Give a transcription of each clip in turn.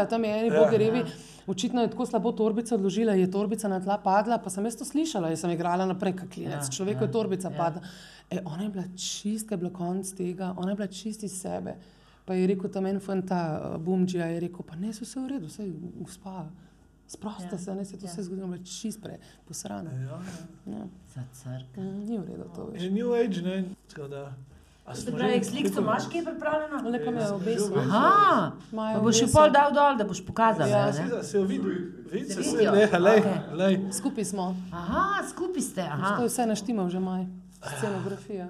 slišala, tam je eni bogerevi. Očitno je tako slabo torbica odložila, je torbica na tla padla, pa sem jaz to slišala, jaz sem igrala naprej, kot klinec. Ja, Človeku ja, je torbica ja. padla. E, ona je bila čista, je bila konc tega, ona je bila čist iz sebe. Pa je rekel tam en fanta, uh, Bumdžija, je rekel, pa ne, so vse v redu, vse gospa. Sprosta Ja, se, ne se to ja. vse zgodilo, bila čist pre, posrana. Ja, Ja. Za crk. Mm, Ni v redu to, ja. Je New Age, ne? Tako da. Se pravi, sliko imaš kje pripravljeno? Lepo me je Ja, že obesil. obesil. Aha, pa boš še obesil. pol dal dol, da boš pokazal. Ja, ne? Seveda, Se je videl, vidi se, Se le, lej, Okej. lej. Skupaj smo. Aha, skupaj ste. To Aha. je vse naštimal že maj. Scenografija.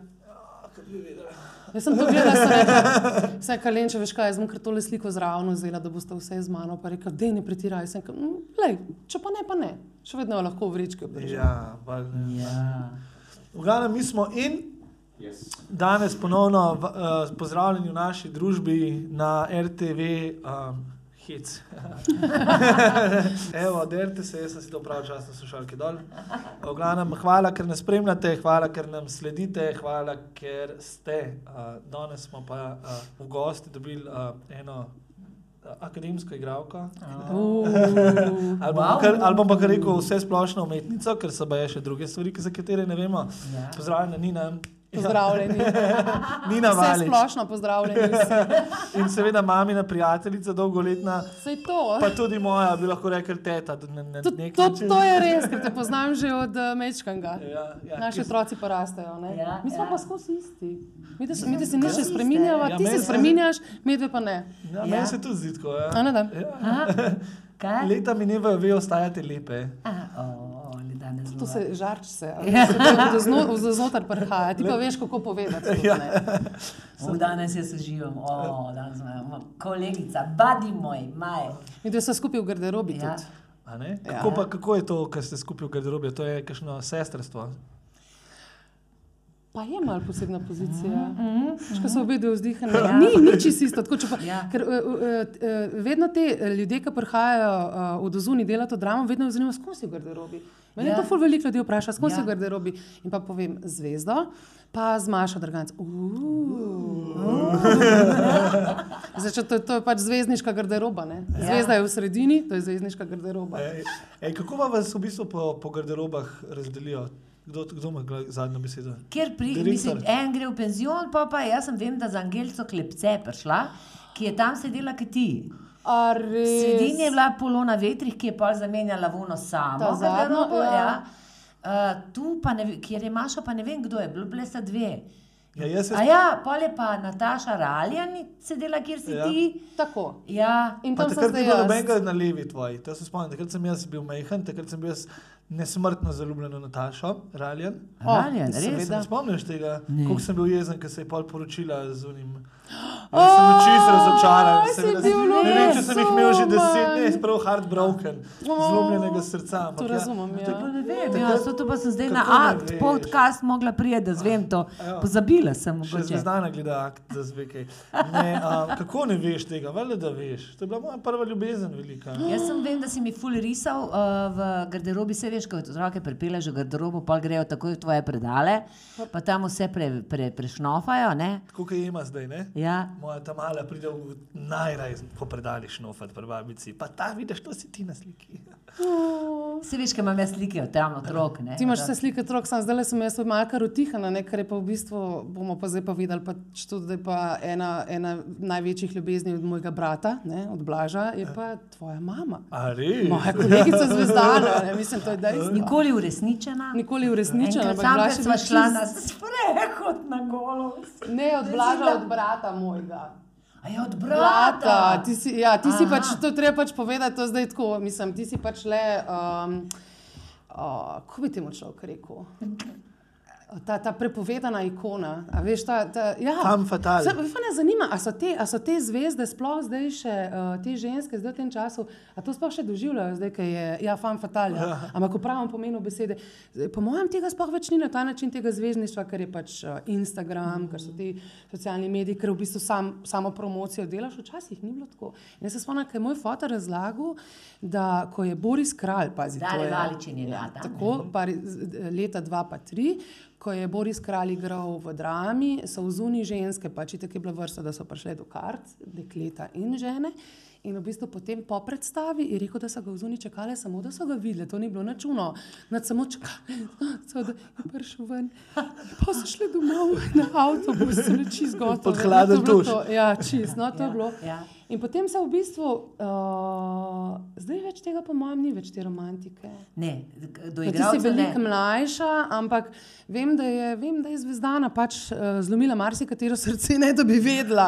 Videla. Jaz sem to gledala, sem rekla, vse kalenče, veš kaj, jaz sem kar tole sliko zraven vzela, da boste vse z mano, pa rekel, dej ne pretiraj. Sem rekel, "Mm, lej, če pa ne, pa ne. Še vedno jo lahko v vrečki obdržim. Ja, valjda. Ja. V glavnem, mi smo in danes ponovno v, uh, pozdravljeni v naši družbi na RTV. Um, Hec. Evo, derte se, jaz sem si to prav časno slušalki dol. V glavnem, hvala, ker nas spremljate, hvala, ker nam sledite, hvala, ker ste. Uh, danes smo pa uh, v gosti dobili uh, eno akademsko igralko. Ali bom, Wow. kar, ali bom pa kar rekel vse splošno umetnico, ker so baje še druge stvari, za katere ne vemo. Ja. Pozdravljena, Nina. Pozdravljeni. Nina Vse Valič. splošno pozdravljeni. In seveda mamina prijateljica, dolgoletna, Sej to. pa tudi moja, bi lahko rekel, teta. Na, na To, to, to je res, ker te poznam že od uh, Mečkanga. Ja, ja, Naši ki- otroci pa rastejo. ne? Ja, mi smo ja. pa skozi isti. Mi te, mi te se nič ne spreminjava, Ja, ti se spreminjaš, medve pa ne. Ja, Ja. meni se tudi zdi tako. A Ja. ne da? Ja. Aha. Kaj? Leta minevajo, ve ostajati lepe. A, o, oni danes To se žarč se, ali Ja. se to do zno- do znotraj prihaja. Ti pa veš, kako povedati. tudi, Ja. ne. O, danes jaz uživam, o, danes imam kolegica, badi moj, maj. Mi dve smo skupaj v garderobi Ja. tudi. A ne? Ja. Kako, pa, kako je to, kar ste skupaj v garderobi? To je kakšno sestrstvo. Pa je malo posebna pozicija. Mhm, Veš, ko so obe dve vzdihani. Ja. Ni nič isto. Tako, če pa, Ja. Ker uh, uh, vedno te eh, ljudje, ki prihajajo uh, od ozuni delati to dramo, vedno me zanima, s kom si v garderobi. Mene Ja. ja. to ful veliko ljudi vpraša, kom ja. si Ja. v garderobi. In pa povem zvezdo, pa z Mašo Drganc. Zdaj, če to, to je pač zvezdniška garderoba. Ne? Ja. Zvezda je v sredini, to je zvezdniška garderoba. Ej, ej, kako pa vas v bistvu po, po garderobah razdelijo? Kdo, kdo ima zadnjo besedo? Ker pri, mislim, en gre v penzion, pa pa jaz sem vem, da za Angelico Klepce prišla, ki je tam sedela kot ti. Sredini je bila polona vetrih, ki je pol zamenjala vuno samo. Zadnjo, garderobo, ja. ja. Uh, tu pa ne, kjer je Maša, pa ne vem kdo je, bile sta dve. Ja, jaz A ja, pol je pa Nataša Raljan sedela, kjer si Ja. ja. ti. Tako. Ja, In Pa takrat ni bilo jaz. nobenega na levi tvoji. To se spomnim. Takrat sem jaz bil majhen, takrat sem bil jaz nesmrtno zaljubljen v Natašo, Raljan. Raljan, res. Se ne spomniš tega, kako sem bil jezen, ker se je pol poročila z unim. Jaz sem bil čisto razočaran. seveda, Ne vem, če sem jih imel že deset, ne, nesuman. sprav heartbroken, zlomljenega srca. To razumem, ja. Ne vem, Takrat- ja, so to pa sem zdaj kako na ne akt, veš? podcast mogla priti, da zvem to. Ja. Pozabila sem Še mogoče. zvezdana gleda akt za zvekaj. Ne, a, kako ne veš tega? Vele, da veš. To je bila moja prva ljubezen velika. Jaz sem vem, da si mi ful risal uh, v garderobi, se veš, ko otroke pripeleš v garderobo, pa grejo takoj v tvoje predale, pa tam vse pre, pre, prešnofajo, ne? Tako kot je ima zdaj, ne? Ja. Moja ta mala pride v najraj po predalih šnofat, pri babici. Pa ta vidiš, to si ti na sliki. Se veš, kaj imam jaz slike od tam otrok, ne? Ti imaš vse slike otrok, sam zdaj sem jaz malce rotihana, ne, kar je pa v bistvu, bomo pa zdaj pa videli, pač tudi da je pa ena, ena največjih ljubezni od mojega brata, ne, od Blaža, je pa tvoja mama. A res? Moja kolegica zvezdana, ne, mislim, to je dejstvo. Nikoli uresničena. Nikoli uresničena, sam, ker bil šla na sprehod na golo. Ne, od Blaža, od brata mojega. A je od Brata, brata. ti si, ja, ti si Aha. pač, to treba pač povedati, to zdaj tako, mislim, ti si pač le, um, uh, kako bi temu človek rekel? Ta, ta prepovedana ikona. A veš, ta, ta, ja. Fatale. Se, me zanima, a so, te, a so te zvezde sploh zdaj še, uh, te ženske zdaj v tem času, a to sploh še doživljajo, zdaj, ki je, ja, fan fatal, ja. ampak v pravem pomenu besede. Zdaj, Po mojem tega sploh več ni na ta način tega zvezdništva, ker je pač uh, Instagram, ker so ti socialni mediji, ker v bistvu sam, samo promocijo delaš, včasih ni bilo tako. In jaz se spomnim, kaj je moj fotor razlagal, da ko je Boris Kralj, pazi, Dare to je, Valičin je bila tam, tako, par, z- leta 2-3, ko je Boris Kralj igral v drami, so v zuni ženske, pač tako je bila vrsta, da so prišle do kart, dekleta in žene. In v bistvu potem po predstavi je rekel, da so ga v zuni čakali, samo da so ga videli, to ni bilo načuno, nad samo čakali, da je prišel ven. Pa so šli domov na avtobus, se reči zgodbo. Pod hladen tuš. Ja, čist, no to je Ja, bilo. ja. In potem se v bistvu, uh, zdaj več tega, po mojem, ni več te romantike. Ne, do No, ti si igralcev ne. veliko mlajša, ampak vem, da je, vem, da je Zvezdana pač uh, zlomila marsikatero srce, ne da bi vedela.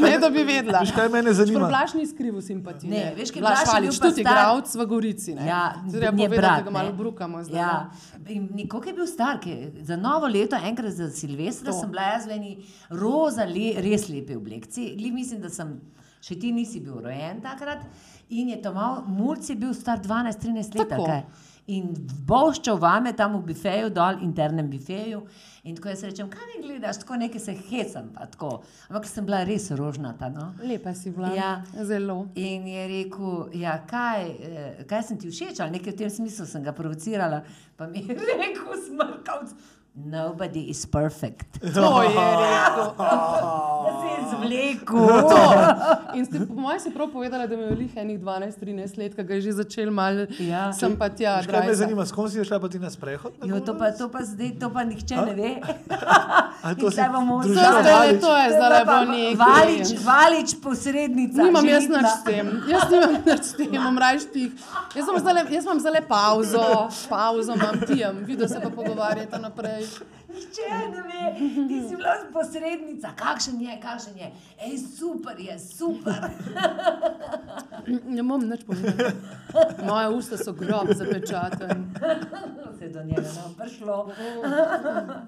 Ne da bi vedela. Veš, kaj mene zanima? Blaž ni skrivil simpatije. Ne, veš, kaj Blaž Valič, tudi star- igralec v Gorici. Ne? Ja, Zdaj je njen povedal, brat, da ga malo ne. brukamo. Zdaj, Ja. ne. In Koliko je bil star, ki je- za novo leto, enkrat za Silvestra, To. sem bila jaz v eni roza, le, res lepi oblekci. Mislim, da sem, še ti nisi bil rojen takrat. In je to malo, mulj je bil star 12-13 let. Kaj. In boščal vame tam v bifeju, dol, internem bifeju. In tako jaz rečem, kaj mi gledaš, tako nekaj se hecam. Ampak sem bila res rožnata. No? Lepa si bila. Ja. Zelo. In je rekel, ja, kaj, eh, kaj sem ti všeč, ali nekaj v tem smislu sem ga provocirala. Pa mi je rekel, smrkavc, nobody is perfect. To je rekel. Da se je zvlekel. To. In ste, po mojem, si prav povedala, da me je lih enih 12-13 let, ki ga je že začel mal. Ja. Sem pa tja. Kaj me zanima, s kom si šla pa ti na sprehod? Jo, to, pa, to pa zdaj, to pa nihče ne ve. A to si zdaj bomo Valič? to je zdaj bilo nekaj. Valič, valič posrednica. Nimam jaz želitna. nič s tem, jaz nimam nič s tem, imam. Jaz imam zdaj, jaz imam zdaj pauzo, pauzo imam tijem, videl se pa pogovarjate naprej. Nihče ne ve, ti si bila posrednica, kakšen je, kakšen je. Ej, super je, super. Ne bom nič povedal. Moje usta so grob zapečatene. Se do njega ne bo prišlo.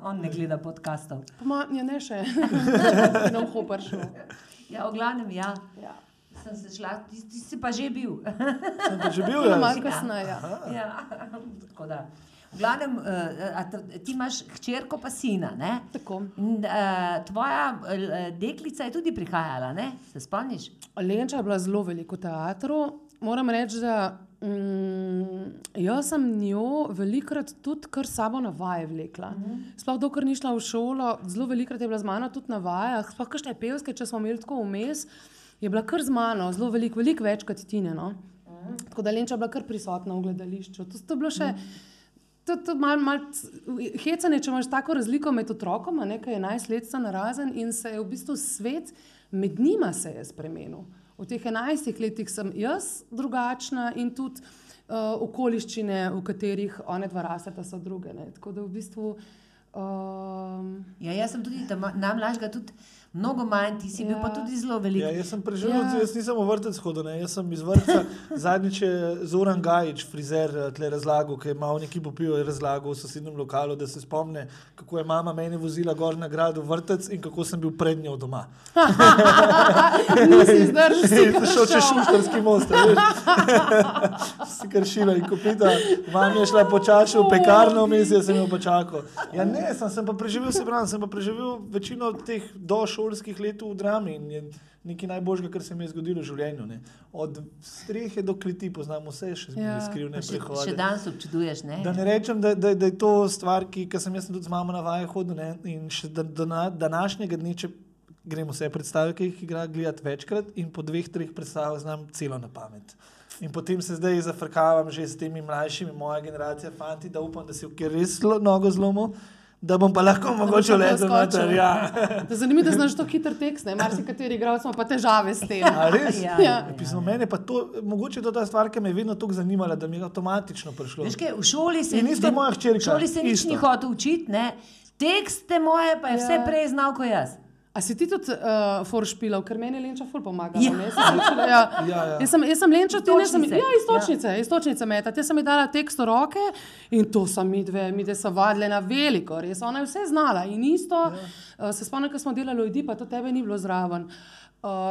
On ne gleda podkastov. Po mojem je ne še. Na uho prišlo. Ja, v glavnem, ja. Ja. Sem se šla, ti, ti si pa že bil. Sem pa že bil Ja, malo kasneje. ja. Tako da. V glavnem, uh, ti imaš hčerko pa sina. In, uh, tvoja deklica je tudi prihajala, ne? Se spomniš? Lenča je bila zelo veliko v teatru. Moram reči, da mm, jaz sem njo velikrat tudi kar sabo na vaje vlekla. Sploh dokler ni šla v šolo, zelo velikrat je bila z mano tudi na vajah, sploh kakšne pevske, če smo imeli tako vmes, je bila kar z mano, zelo veliko, veliko več kot Tine. No? Tako da Lenča je bila kar prisotna v gledališču. To, to je bilo še. To je malo mal, hecanje, če imaš tako razliko med otrokoma, nekaj 11 let narazen in se je v bistvu svet med njima se je spremenil. V teh 11 letih sem jaz drugačna in tudi uh, okoliščine, v katerih one dva rasteta, so druge. Ne. Tako da v bistvu. Um, Ja, jaz sem tudi tam najmlajšega, tudi mnogo manj, ti si ja. bil pa Ja. tudi zelo velik. Ja, jaz sem preživel, Ja. ja. jaz nisem v vrtec hodil, ne. jaz sem iz vrtca. Zadnjič je Zoran Gajič, frizer, eh, tle razlagal, ki je malo neki popil, je razlagal v sosednjem lokalu, da se spomne, kako je mama meni vozila gor na grad v vrtec in kako sem bil pred njo doma. nisi zdržal, si In kar šel čez šuštarski most, a veš. si kršila in kopita, vam je šla počasi v pekarno, vmes jaz sem jo počakal. Ja, ne, sem, sem pa preživel, se pravi, sem pa preživel večino teh došolskih let v drami in je nekaj najboljšega, kar se mi je zgodilo v življenju. Ne. Od strehe do kleti poznam vse še Ja. ja. skrivne Še, še prehode. danes občuduješ, ne? Da ne rečem, da, da, da je to stvar, ki sem jaz sem tudi z mamo na vaje hodil. Ne? In še do, do na, današnjega dne, če gremo vse predstave, ki jih igra, gledati večkrat in po dveh, treh predstavah znam celo na pamet. In potem se zdaj zafrkavam že s temi mlajšimi, moja generacija, fanti, da upam, da si v kjer res nogo zlomil, da bom pa lahko mogoče letel noter. Ja. Da Zanimivo, da znaš to hiter tekst, ne marsikateri igralec ima pa težave s tem. A res? Ja, Ja. Pisno, mene pa to, mogoče je to ta stvar, ki me je vedno tako zanimala, da mi je avtomatično prišlo. Veš kaj, v šoli se je moja hčerka, V šoli se nič isto. ni hotel učiti, ne? Tekste moje pa je vse Ja. prej znal kot jaz. A si ti tudi uh, foršpilal, ker meni je Lenča ful pomagala? Ja. ne? Jaz sem ja. Ja, ja. Jaz sem, jaz sem Lenča, ti ne sem. Ja, istočnice, ja. istočnice metati. Jaz sem ji dala tekst v roke in to sem mi dve, mi dve so vadile na veliko, res ona je vse znala in isto. Ja. Uh, se spomnim, ko smo delali ljudi, pa to tebe ni bilo zraven. Uh,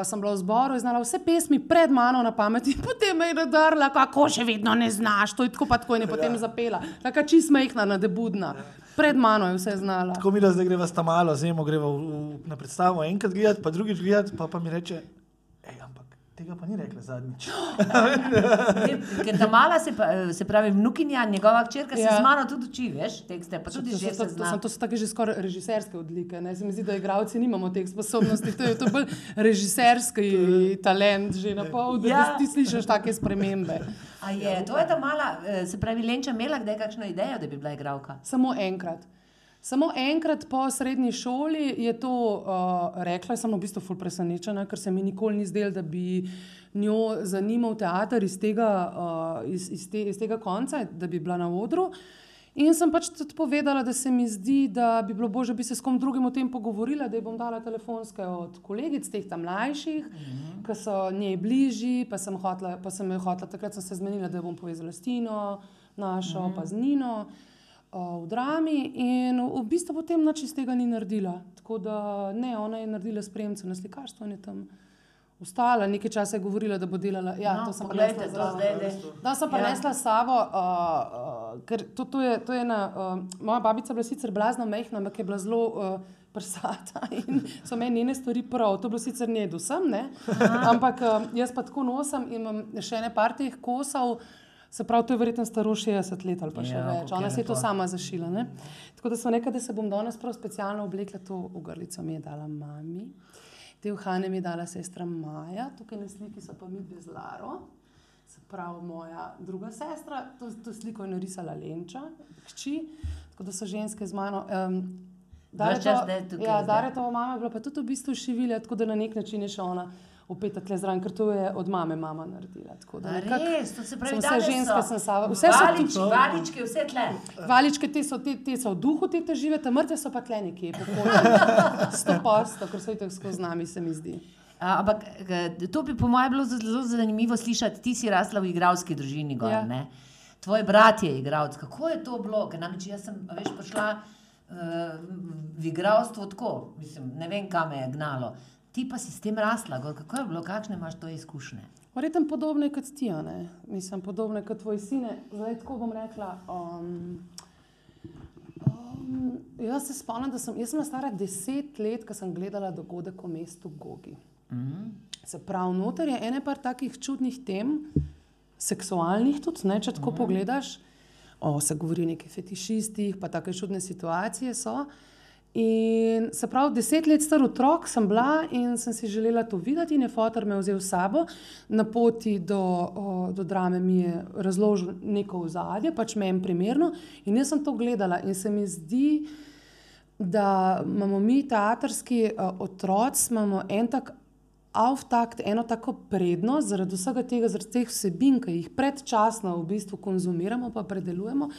sem bila v zboru in znala vse pesmi pred mano na pamet, in potem me je nadarila, kako še vedno ne znaš, to je tako pa tako in je potem ja. zapela. Taka čist mehna, nadebudna. Pred mano je vse znala. Tako mi da zdaj greva sta malo, zimo greva v, v, na predstavo enkrat gledati, pa drugič gledati, pa, pa mi reče, hej, ampak tega pa ni rekla zadnjič. Ker ta mala, se, pa, se pravi, vnukinja, njegova hčerka, se Ja. z mano tudi uči, veš, tekste, pa tudi To, že so, se to, to, to so take že skoraj režiserske odlike. Ne? Se mi zdi, da igravci nimamo teh sposobnosti. To je to bolj režiserski talent, že na pol, da Ja. ti slišiš take spremembe. A je, to je ta mala, eh, se pravi, Lenča imela kdaj kakšno idejo, da bi bila igralka? Samo enkrat. Samo enkrat po srednji šoli je to uh, rekla, sem v bistvu ful presenečena, ker se mi nikoli ni zdelo, da bi njo zanimal teater iz tega, uh, iz, iz, te, iz tega konca, da bi bila na odru. In sem pač tudi povedala, da se mi zdi, da bi bilo bolje, da bi se s kom drugim o tem pogovorila, da ji bom dala telefonske od kolegic, teh tam mlajših, mm -hmm. ki so njej bližji, pa sem, hotla, pa sem jo hotla, takrat sem se zmenila, da jo bom povezala s Tino, našo, mm -hmm. pa z Nino uh, v drami. In v bistvu potem nič iz tega ni naredila. Tako da ne, ona je naredila spremce na slikarstvu in je tam ostala. Nekaj časa je govorila, da bo delala. Ja, No, to sem prinesla zraven. zdaj, zdaj. Da, sem Ja. prinesla s sabo, uh, uh, ker to, to je, to je ena, uh, moja babica bila sicer blazno mehna, ampak je bila zelo uh, prsata in so meni njene stvari prav. To je bilo sicer ne do sem, ne? ampak uh, jaz pa tako nosim in imam še ne par teh kosov. Se pravi, to je verjetno staro 60 let ali pa še Ja, ja, več. Ona je se je to sama zašila. Ne? Tako da sem rekla, da se bom danes prav specialno oblekla, to ogrlico mi je dala mami. Te uhane mi je dala sestra Maja, tukaj na sliki so pa mi dve z Laro, se pravi moja druga sestra, to, to sliko je narisala Lenča, hči, tako da so ženske z mano. Um, Ves čas zdaj tukaj ja, zdaj. Daretova mama je bila pa tudi v bistvu šivilja, tako da na nek način je še ona upeta tle zraven, ker to je od mame mama naredila. tako da A nekako Res, to se pravi, vse ženske so sem sama, vse so valič, tu. valičke, vse tle. Valičke te so, te, te so v duhu, te te žive, te mrtve so pa tle nekje, sto posto, ker so jih skozi nami, se mi zdi. A, Ampak eh, to bi po mojem bilo zelo zanimivo slišati. Ti si rasla v igralski družini, gor, Ja. ja. tvoj brat je igralec. Kako je to bilo? Ker namreč jaz sem veš, prišla uh, v igralstvo tako, mislim, ne vem, kam me je gnalo. Ti pa si s tem rasla, gor. kako je bilo, kakšne imaš to izkušnje? Verjetno podobne kot ti, mislim, podobne kot tvoji sine. Zdaj, tako bom rekla. Um, um, jaz se spomnim, da sem, sem stara deset let, ko sem gledala dogodek v mestu Gogi. Mm -hmm. Se pravi, noter je ene par takih čudnih tem, seksualnih tudi, ne, če tako mm. pogledaš. O, se govori o nekih fetišistih, pa take čudne situacije so. In se pravi, deset let star otrok sem bila in sem si želela to videti, in je fotor me vzel s sabo. Na poti do, o, do drame mi je razložil neko ozadje, pač meni primerno. In jaz sem to gledala in se mi zdi, da imamo mi, teatrski otroci, imamo en tak avtakt, eno tako prednost, zaradi vsega tega, zaradi teh vsebin, ki jih predčasno v bistvu konzumiramo, pa predelujemo,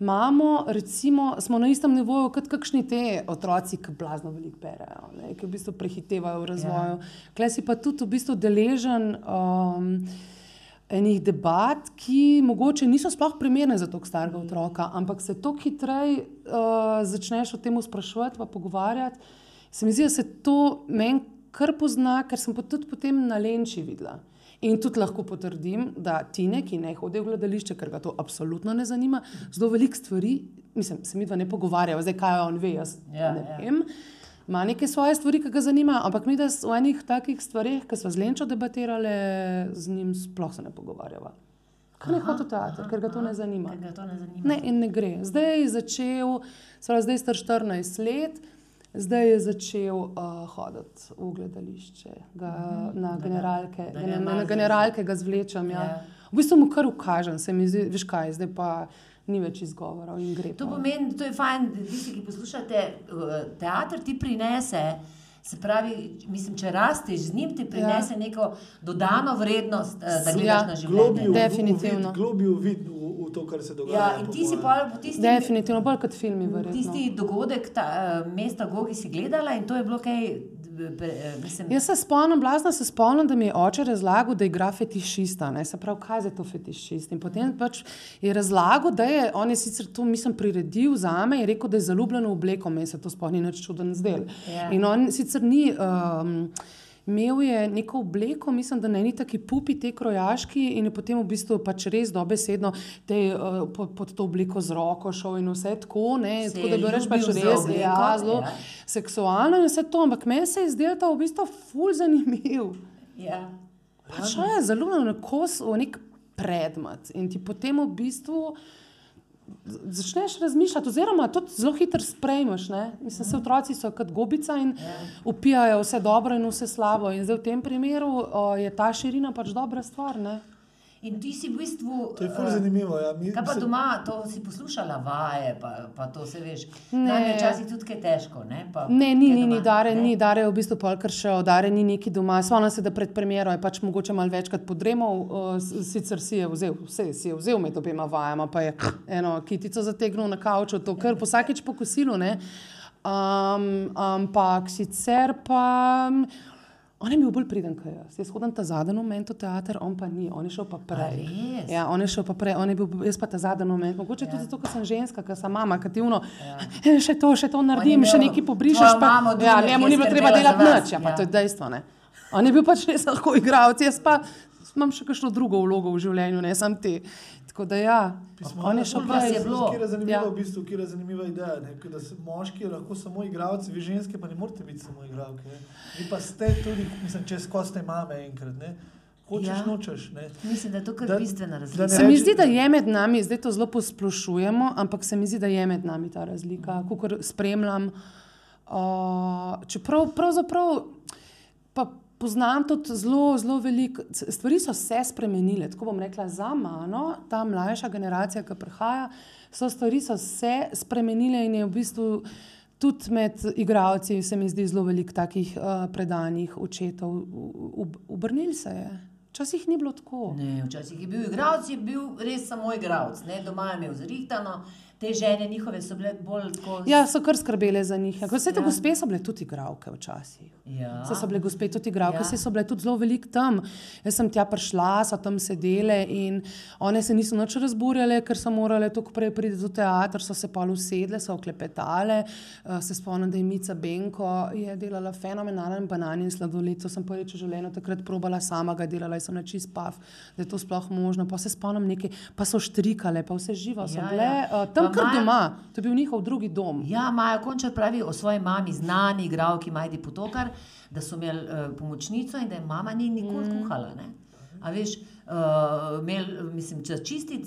imamo, recimo, smo na istem nivoju kot kakšni te otroci, ki blazno veliko berejo, ne, ki v bistvu prehitevajo v razvoju. Ja. Klej si pa tudi v bistvu deležen. Um, enih debat, ki mogoče niso sploh primerne za tako starega otroka, ampak se toliko hitreje uh, začneš o tem sprašovati, pa pogovarjati. Se mi zdi, da se to meni kar pozna, ker sem pa tudi potem na Lenči videla. In tudi lahko potrdim, da Tine, ki ne hodi v gledališče, ker ga to absolutno ne zanima, zelo veliko stvari, mislim, se mi dva ne pogovarjava, zdaj kaj on ve, jaz Ja, ne ja. vem. Ima neke svoje stvari, ki ga zanimajo, ampak mi, da v enih takih stvareh, ki smo z Lenčo debatirali, z njim sploh se ne pogovarjava. Ker ne hodi v teater, ker ga to ne zanima. Ker ga to ne zanima. Ne, in ne gre. Zdaj je začel, zdaj je star 14 let, zdaj je začel uh, hoditi v gledališče, ga, na da ga- generalke, da ga ga, na, na generalke ga zvlečem. Ja. Ja. V bistvu mu kar ukažem, se mi zdi, veš kaj, zdaj pa ni več izgovorov in gre. To pomeni, da je fajn, da tisti, ki poslušate, eh, teater ti prinese. Se pravi, mislim, če rasteš z njim, ti prinese ja. neko dodano vrednost, eh, da gledaš Ja. ja. na življenje. Definitivno. Globlji vid v, v to, kar se dogaja. Ja, in ti si pa po tistem, Definitivno, bolj kot filmi, verjetno. tisti dogodek, ta, eh, mesta Gogi si gledala in to je bilo kaj, eh, mislim, Jaz se spomnim, blazno se spomnim, da mi je oče razlagal, da igra fetišista. Ne? Se pravi, kaj je to fetišist. In potem pač je razlagal, da je on je sicer to, mislim, priredil za me in rekel, da je zaljubljen v obleko, meni se to sploh ni nič čuden zdel. Ja. In on sicer ni. Um, Imel je neko obleko, mislim, da ne ni taki pupi, te krojaški, in je potem v bistvu pač res dobesedno te, uh, pod, pod to obleko z roko šel in vse tako. Ne, Se tako je da bi reč pač res, obleko, ja, zelo ja. seksualno in vse to, ampak meni se je zdelo to v bistvu ful zanimiv. ja. Pač je zelo na kos nek predmet in ti potem v bistvu začneš razmišljati, oziroma tudi zelo hitro sprejmeš. ne. Mislim, se otroci so kot gobica in upijajo vse dobro in vse slabo. In zdaj v tem primeru o, je ta širina pač dobra stvar. Ne? In ti si v bistvu. To je eh, zanimivo. Ja. Mi, Kaj pa se- doma, to si poslušala, vaje, pa, pa to se veš. Ne. Včasih tudi kaj težko. Ne, pa, Ne, ni, ni, doma, ni, dare, ne? ni, dare je v bistvu polkar še, dare ni neki doma. Spomnim se, da pred premjero je pač mogoče malo večkrat podremal, uh, sicer si je vzel, vse si je vzel med obema vajama, pa je eno kitico zategnil na kavču, to kar po vsakeč po kosilu, ne. Um, ampak sicer pa. On je bil bolj priden, kot jaz. Jaz hodim ta zadnji moment v teater, on pa ni, on je šel pa prej. res? Ja, on je šel pa prej, on je bil, jaz pa ta zadnji moment. Mogoče ja. tudi zato, ker sem ženska, ker sem mama, ker ti uno, ja. še to, še to naredim, še nekaj pobrišeš. tvojo Pa, mamo ja, njemu ni bilo treba delati nič, ja, pa ja. to je dejstvo. Ne. On je bil pač res lahko igralec, jaz pa imam še kakšno drugo vlogo v življenju, ne sam te. Tako da ja, on je šel prej. je bilo. Kjer je zanimiva, Ja. v bistvu, kjer je zanimiva ideja, ne? Ker da se moški je lahko samo igralci, vi ženske pa ne morete biti samo igralke. ne. Vi pa ste tudi, mislim, če skozi te mame enkrat, ne? Hočeš, Ja. nočeš, ne? Mislim, da je to kar Da- bistvena da razlika. Se mi reči- zdi, da je med nami, zdaj to zelo posplošujemo, ampak se mi zdi, da je med nami ta razlika, kot spremljam. Uh, čeprav pravzaprav pa poznam tudi zelo, zelo veliko, stvari so se spremenile. Tako bom rekla, za mano, ta mlajša generacija, ki prihaja, so stvari so se spremenile in je v bistvu. Tudi med igravci se mi zdi zelo veliko takih uh, predanih očetov. Obrnili se je. Včasih ni bilo tako. Ne, včasih je bil igralec, je bil res samo igralec. ne, Doma je imel zrihtano, te žene njihove so bile bolj tako. Ja, so kar skrbele za njih. Ja, Vse te Ja. gospe so bile tudi igralke včasih. ja. Vse so bile gospe tudi igralke, Ja. vse so bile tudi zelo veliko tam. Jaz sem tja prišla, so tam sedele in one se niso nič razburjale, ker so morale tako prej priti v teater, so se pa usedle, so oklepetale. Uh, se spomnim, da je Mica Benko je delala fenomenalen banan in sladoled. To sem prvič v življenju takrat probala sama ga delala in sem na čist pav, da je to sploh možno. Pa se spomnim nekaj, pa so štrikale, pa vse živo so Ja, bile. ja. Uh, tam Pa kar Maja- doma, to je bil njihov drugi dom. Ja, Maja Končar pravi o svoji mami, znani igralki Majdi Potokar, da so imeli uh, pomočnico in da je mama ni nikoli mm. kuhala. Ne? A veš, uh, imel, mislim, če čistic,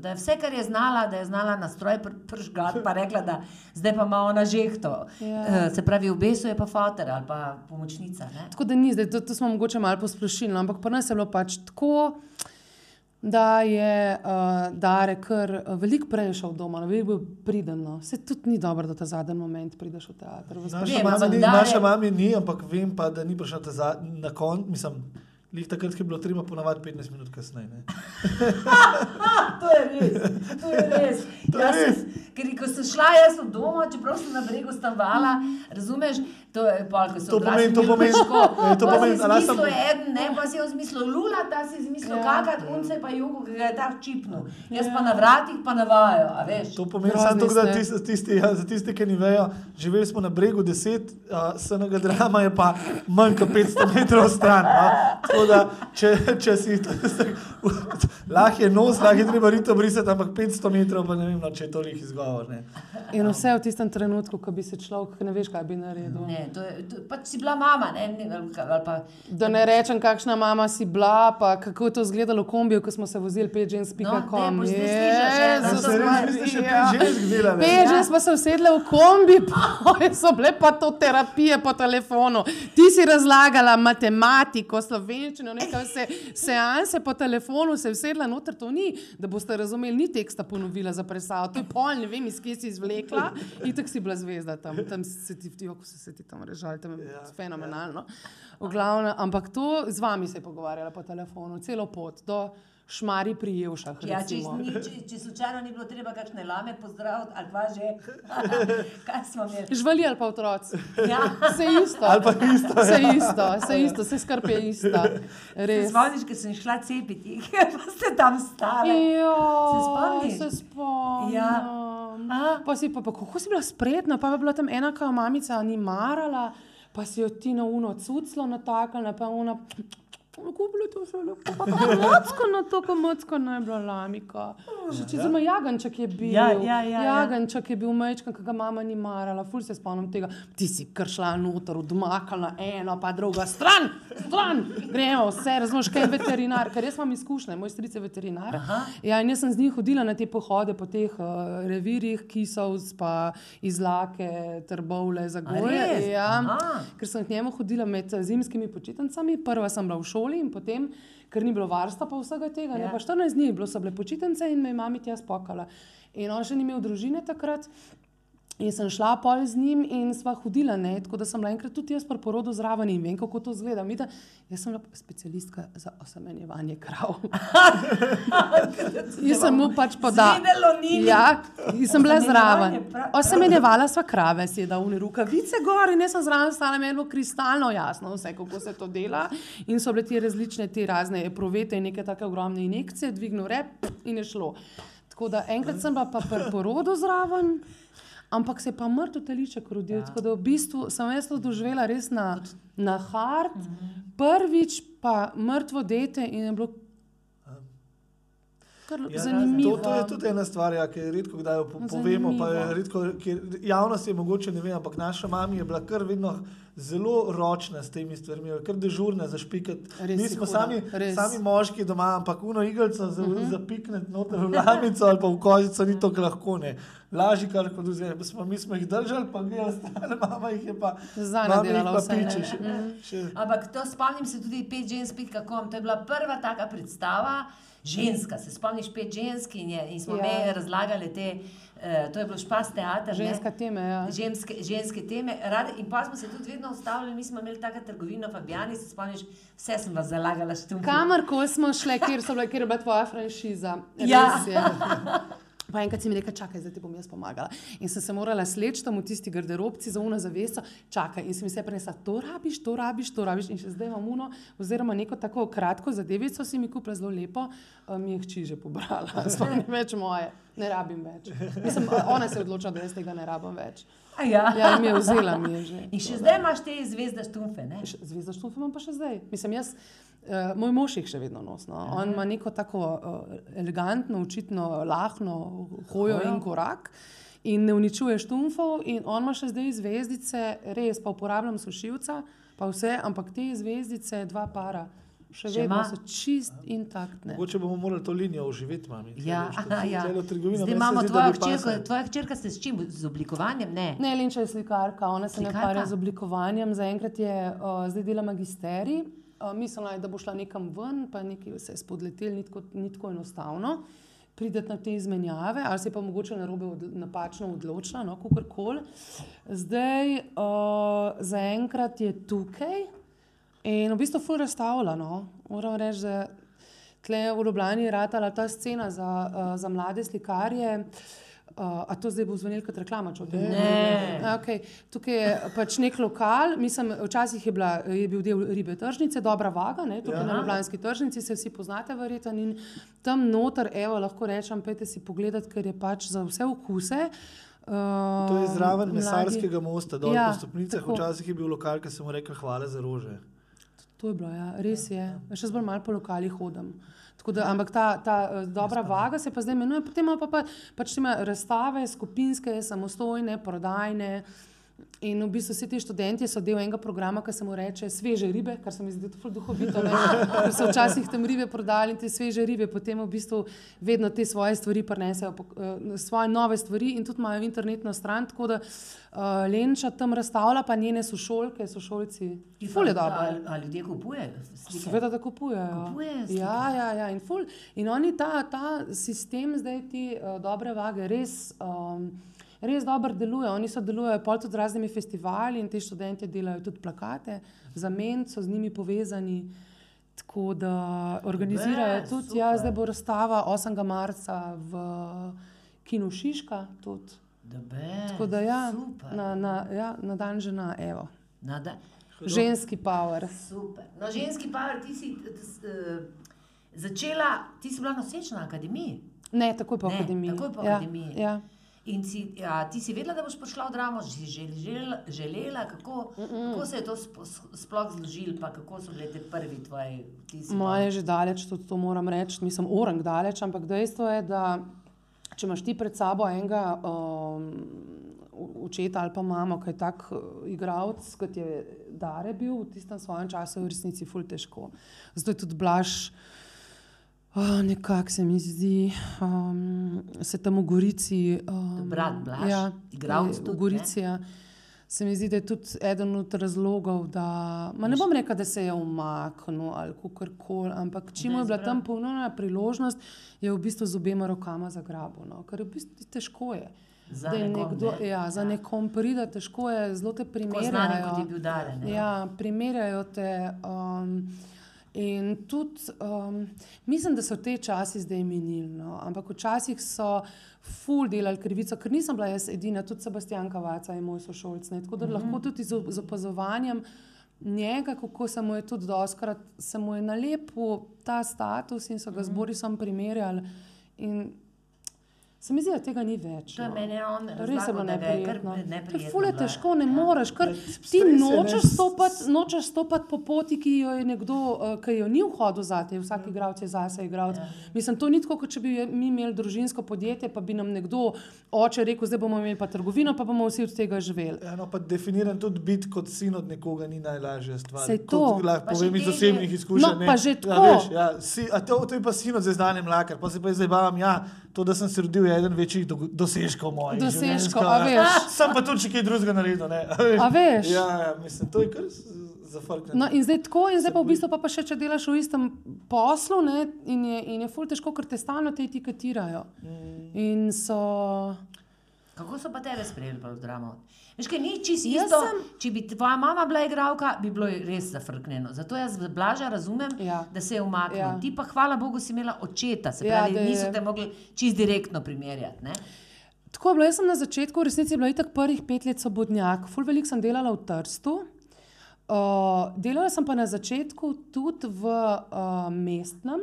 da je vse, kar je znala, da je znala na stroj pr pržgati, pa rekla, da zdaj pa ima ona žehto. Ja. Uh, se pravi, v besu je pa fotor ali pa pomočnica. Ne? Tako da ni, zdaj, to, to smo mogoče malo posplošili, no, ampak pri nas je bilo pač tako, da je uh, Dare kar uh, veliko prej šel doma, veliko bil priden. No. Se tudi ni dobro, da ta zadnji moment prideš v teater. Naša mama, ni, Dare- naša mama ni, ampak vem pa, da ni prišla za, na konec, mislim, lih takrat, ko je bilo treba ponavadi 15 minut kasneje. ne. To je res, to je res. To je Jaz res. sem, ker ko sem šla jaz od doma, čeprav sem na bregu stanovala, razumeš, to je pol, ko se To pomeni- to pomeni- eh, to pomeni, a nas sem- Zamislil je eden, ne, pa si je zmislil lula, ta si je zmislil Ja. kakat, unce pa jugo, ki ga je tak čipnil. Jaz pa na vratih pa navajo, a veš. To pomeni Grozni samo to, da ste. tisti, tisti, ja, za tiste, ki ne vejo, živeli smo na bregu 10, uh, SNG drama je pa manj kot 500 metrov stran. No? Tako da, če, če si to, lahko je nos, lahko je treba rito brisati, ampak 500 metrov pa ne vem, no, če je toliko izgovor. Ne. In vse v tistem trenutku, ko bi se človek, ne veš, kaj bi naredil. Ne, to je, to, pač si bila mama, ne, ne ali ali pa Da ne rečem, kakšna mama si bila, pa kako je to izgledalo v kombiju, ko smo se vozili No, pežens.com. daj, boš zdaj slišala Ja, res, vi ste še pet žensk pa so sedle v kombi, pa so bile pa to terapije po telefonu. Ti si razlagala matematiko, slovenščino, nekaj se, seanse po telefonu, se usedla noter, to ni, da boste razumeli, ni teksta ponovila za presavo, to je pol, ne vem, iz kje si izvlekla in tako si bila zvezda tam, tam se ti, ti oko so se ti tam režali, tam je Ja, fenomenalno. V glavnem, ampak to z vami se je pogovarjala po telefonu, celo pot do šmari pri Jevšah. Ja, če, recimo. ni, če, če slučajno ni bilo treba kakšne lame pozdraviti, ali pa že, kaj smo imeli. Živali ali pa otroci. Ja. Vse isto. Ali pa isto. Vse isto, vse isto, vse skrb je. Se Res. spomniš, ko sem šla cepiti, pa ste tam stali. Jo, Se spomniš? Se spomnim. Ja. A? Pa si pa, pa kako si bila spretna, pa je bila tam ena, ki jo mamica ni marala, pa si jo ti na uno cuclo natakala, pa ona. To zelo lepo, pa mocko na to, kako mocko naj bila lamika. Že če zima Jaganček je bil. Ja, ja, ja, ja. Jaganček je bil mečkan, ki ga mama ni marala, ful se spomnim tega. Ti si kršla noter, odmakala eno, pa druga stran, stran. Gremo, vse razumeš, kaj je veterinar, ker res imam izkušnje, moj stric je veterinar. Aha. Ja, in jaz sem z njim hodila na te pohode po teh uh, revirjih, kisov, pa izlake, trbovle, zagoje. Ja, Aha. ker sem k njemu hodila med eh, zimskimi počitnicami. Prva sem bila v šoli in potem, ker ni bilo varstva pa vsega tega, ja. Ja. ne, pa 14 dni, bilo so bile počitnice in me je mami tja spokala. In on še ni imel družine takrat. In sem šla pol z njim in sva hodila, ne? tako da sem bila enkrat tudi jaz pri porodu zraven in vem, kako to izgleda. Mi, da, jaz sem bila specialistka za osemenjevanje krav. jaz sem mu pač podala. Ja, in sem bila zraven. Osemenjevala sva krave, dal v rukavice gor in jaz sem zraven stala, meni je bilo kristalno jasno, vse kako se to dela. In so bile ti različne, te razne provete in neke take ogromne injekcije, dvignil rep in je šlo. Tako da enkrat sem bila pa pri porodu zraven. Ampak se je pa mrtev teliček rodil, ja. tako da v bistvu sem jaz to doživela res na, na hard, prvič pa mrtvo dete in je bilo Ja, zanimivo. To, to je tudi ena stvar, ja, ki jo redko kdaj po, povemo. Pa je redko, ki, javnost je mogoče ne ve, ampak naša mama je bila kar vedno zelo ročna s temi stvarmi, kar dežurna za špikat. Res Mi smo huda, sami, res. sami moški doma, ampak uno igelco za, uh -huh. zapikniti noter v lamico ali pa v kozico ni to lahko. Ne. Lažje, kar kot vzeti. Smo, mi smo jih držali, pa gre ostale, mama jih je pa. Jih nadelala pa vse, ne. piče. Še, še, Ampak to spomnim se tudi pet žensk, pet kakom. To je bila prva taka predstava. Ženska, se spomniš pet žensk in, je, in smo Ja. ja. mi razlagali te, uh, to je bilo špas teater. ne. Ženska teme, ja. Ženske, ženske teme. Rade, in pa smo se tudi vedno ustavljali, mi smo imeli tako trgovino, Fabijani, se spomniš, vse sem vas zalagala štum. Kamorkoli smo šli, kjer, so bile, kjer je bila tvoja franšiza. Ja. Res je. Pa enkrat si mi rekel, čakaj, zdaj ti bom jaz pomagala. In sem se morala sleči tam v tisti garderobci za uno zaveso, čakaj. In si mi se prenesla, to rabiš, to rabiš, to rabiš. In še zdaj imam uno, oziroma neko tako kratko zadevico si mi kupila zelo lepo, eh, mi je hči že pobrala. Sploh ni več moje, ne rabim več. Mislim, ona se je odločila, da jaz tega ne rabim več. Ja. Ja, mi je vzela, mi je že. In še zdaj imaš te zvezde štumfe, ne? Zvezda štufe imam pa še zdaj. Mislim, jaz, uh, moj mož jih še vedno nosi. No. On ima neko tako uh, elegantno, očitno lahno hojo Hojo. in korak. In ne uničuje štumfov, in on ima še zdaj zvezdice, res pa uporabljam sušilca, pa vse, ampak te zvezdice, dva para, še, Še vedno so čist intaktne. mogoče bomo morali to linijo oživeti, mami. Ja, aha, ja. Zdaj imamo zdi, tvojo hčerko, tvoja hčerka se s čim? Z oblikovanjem? Ne. Ne, Lenča je slikarka, ona se ne Slikarka? ukvarja z oblikovanjem, zaenkrat je uh, zdaj dela magisterij. Uh, mislila je, da bo šla nekam ven, pa nekaj se je spodletel, ni tako, ni tako enostavno prideti na te izmenjave, ali se je pa mogoče narobe od, napačno odločila, no, kakorkoli. Zdaj, uh, zaenkrat je tukaj in v bistvu ful razstavlja. No. Moram reči, da tle v Ljubljani je ratala ta scena za, uh, za mlade slikarje. Uh, a to zdaj bo zvenelo kot reklama, če tem Ne. Okay. Tukaj je pač nek lokal, mislim, včasih je, bila, je bil del ribe tržnice, dobra vaga, ne, tukaj ja. na Ljubljanski tržnici se vsi poznate, verjetno. In tam noter, evo, lahko rečem, pejte si pogledat, ker je pač za vse okuse. Uh, To je zraven mladi- mesarskega mosta, dol Ja, po stopnicah. tako. Včasih je bil lokal, ki sem mu rekel hvala za rože. To je bilo, ja, res je. Še zbolj malo po lokalih hodim. Tako Da, ampak ta, ta eh, dobra vaga se pa zdaj imenuje, potem pa, pa pač ima razstave, skupinske, samostojne, prodajne. In v bistvu vsi ti študenti so del enega programa, ki se mu reče sveže ribe, kar se mi zdi tako duhovito. ne. Ker so včasih tam ribe prodali in te sveže ribe, potem v bistvu vedno te svoje stvari prinesejo, pok- eh, svoje nove stvari in tudi imajo internetno stran. Tako da uh, Lenča tam razstavlja, pa njene sošolke, sošolci. Ful je dobro. A, a ljudje kupujejo? Seveda, da kupujejo. Kupujejo. Ja, ja, ja. In, ful, in oni ta, ta sistem, zdaj ti uh, dobre vage, res, um, res dobro deluje. Oni sodelujejo pol tudi z raznimi festivali in ti študenti delajo tudi plakate, za men so z njimi povezani. Tako da organizirajo Dobe, tudi, ja, super. zdaj bo razstava 8. marca v Kinu Šiška. Tudi. Dobe, Tako da ja, super. na, na, ja, na dan žena, evo. Nada, Ženski power. super. No, ženski par, ti si uh, začela, ti si bila nosečna na akademiji. Ne, takoj po Ne, akademiji. takoj po ja, akademiji. Ja. In si, ja, ti si vedela, da boš prišla v dramo, si žel, žel, želela, kako, kako se je to sp sploh zložilo, pa kako so bili te prvi tvoji vtisi? Moje je že daleč, tudi to moram reči, nisem orang daleč, ampak dejstvo je, da če imaš ti pred sabo enega um, očeta ali pa mamo, ki je tak uh, igralec, kot je Dare bil v tistem svojem času, je v resnici ful težko. Zato je tudi blaš. Oh, Nekako se mi zdi, um, se tam v Gorici. Um, Brat Blaž, ja, igralec tudi, v Gorici. Ja. Se mi zdi, da je tudi eden od razlogov, da ma ne bom rekel, da se je umaknil ali kako koli, ampak čim je bila tam ponovna priložnost, je v bistvu z obema rokama zagrabil. No, ker je v bistvu težko je. Za nekom, nekdo, ne? ja, za Ja. nekom pride, težko je, zelo te primerjajo. znani, kot je bil Daren. Ja, primerjajo te. Um, in tudi um, mislim, da so te časi zdaj minili. No? Ampak včasih so ful delali krivico, ker nisem bila jaz edina, tudi Sebastian Kavaca je moj sošolc. ne. Tako da mm -hmm. lahko tudi z, z opazovanjem njega, kako se mu je tudi doskrat, se mu je nalepil ta status in so ga z Borisom primerjali. In se mi zdi, da tega ni več. To je no. meni on Res je ga je kar neprijetno. Ker neprijetno ful je bilo. težko, ne Ja. moreš, ker ti nočeš stopati, nočeš stopati po poti, ki jo je nekdo, eh, ki jo ni vhodil zate, vsak igralec je zase igralec. Ja. Mislim, to ni tako, kot če bi mi imeli družinsko podjetje, pa bi nam nekdo, oče, rekel, zdaj bomo imeli pa trgovino, pa bomo vsi od tega živeli. Eno pa definiran tudi biti kot sin od nekoga ni najlažja stvar. Kot to. Lahko povem iz osebnih izkušenj. No, ne. pa že ja, tako. veš, ja, si, a to, to je pa sin od zdaj mlakar, pa se pa zdaj bavam, ja, to, da sem se rodil, je eden večjih do, dosežkov mojih. Dosežkov, a veš. Sem pa tudi kaj drugega naredil. Ne, a veš. A veš? Ja, ja, mislim, to je kar zafrknjeno. No, in zdaj tako, in zdaj pa v bistvu pa, pa še, če delaš v istem poslu, ne, in je, in je ful težko, ker te stalno te etiketirajo. Mm. In so. Kako so pa tebe sprejeli v dramo? Veš, kaj ni čisto isto. sem- Če bi tvoja mama bila igralka, bi bilo res zafrknjeno. Zato jaz blaža razumem, Ja. da se je umaknil. Ja. Ti pa, hvala Bogu, si imela očeta, se Ja, pravi, da je- niso te mogli čist direktno primerjati. Ne? Tako je bilo, jaz sem na začetku, v resnici je bila itak prvih pet let svobodnjak, ful veliko sem delala v Trstu. Uh, delala sem pa na začetku tudi v uh, mestnem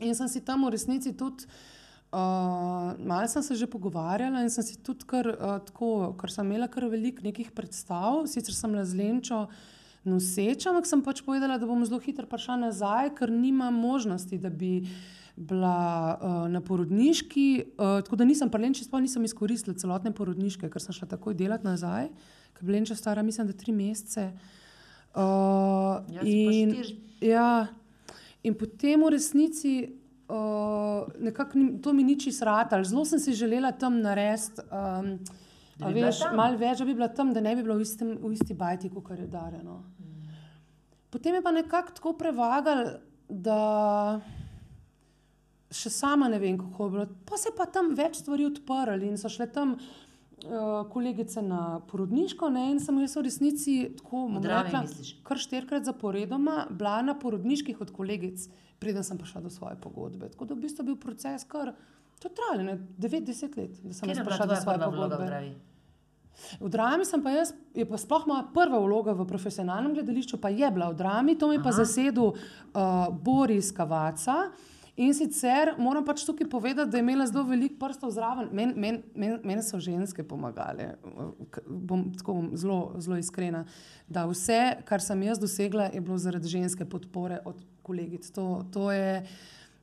in sem si tam v resnici tudi, uh, malo sem se že pogovarjala in sem si tudi kar uh, tako, ker sem imela kar veliko nekih predstav, sicer sem bila z Lenčo noseča, ampak sem pač povedala, da bom zelo hitro prišla nazaj, ker nimam možnosti, da bi bila uh, na porodniški, uh, tako da nisem prlenči, sploh nisem izkoristila celotne porodniške, ker sem šla takoj delati nazaj, ker je Lenča stara, mislim, da tri mesece. Uh, Ja, in, ja, in potem v resnici uh, nekako ni- to mi ni čisto ratalo. Zelo sem si želela tam narediti. Um, bi veš, malo več, da bi bila tam, da ne bi bila v, istem, v isti bajti, kot je darjeno. Potem je pa nekako tako prevagal, da še sama ne vem, kako je bilo. Pa se je pa tam več stvari odprli in so šle tam uh, kolegice na porodniško, ne, in sem jaz v resnici tako, rekla, kar štirikrat zaporedoma bila na porodniških od kolegic, preden sem prišla do svoje pogodbe. Tako da v bistvu je bil proces kar. To je trajalo 9-10 let, da sem prišla do svoje pogodbe. V drami sem pa jaz, je pa sploh moja prva vloga v profesionalnem gledališču, pa je bila v drami, to mi je pa zasedel uh, Boris Kavaca. In sicer moram pač tukaj povedati, da je imela zelo veliko prstov zraven. Meni men, men, men so ženske pomagale. Bom tako bom zelo, zelo iskrena. Da vse, kar sem jaz dosegla, je bilo zaradi ženske podpore od kolegic. To, to je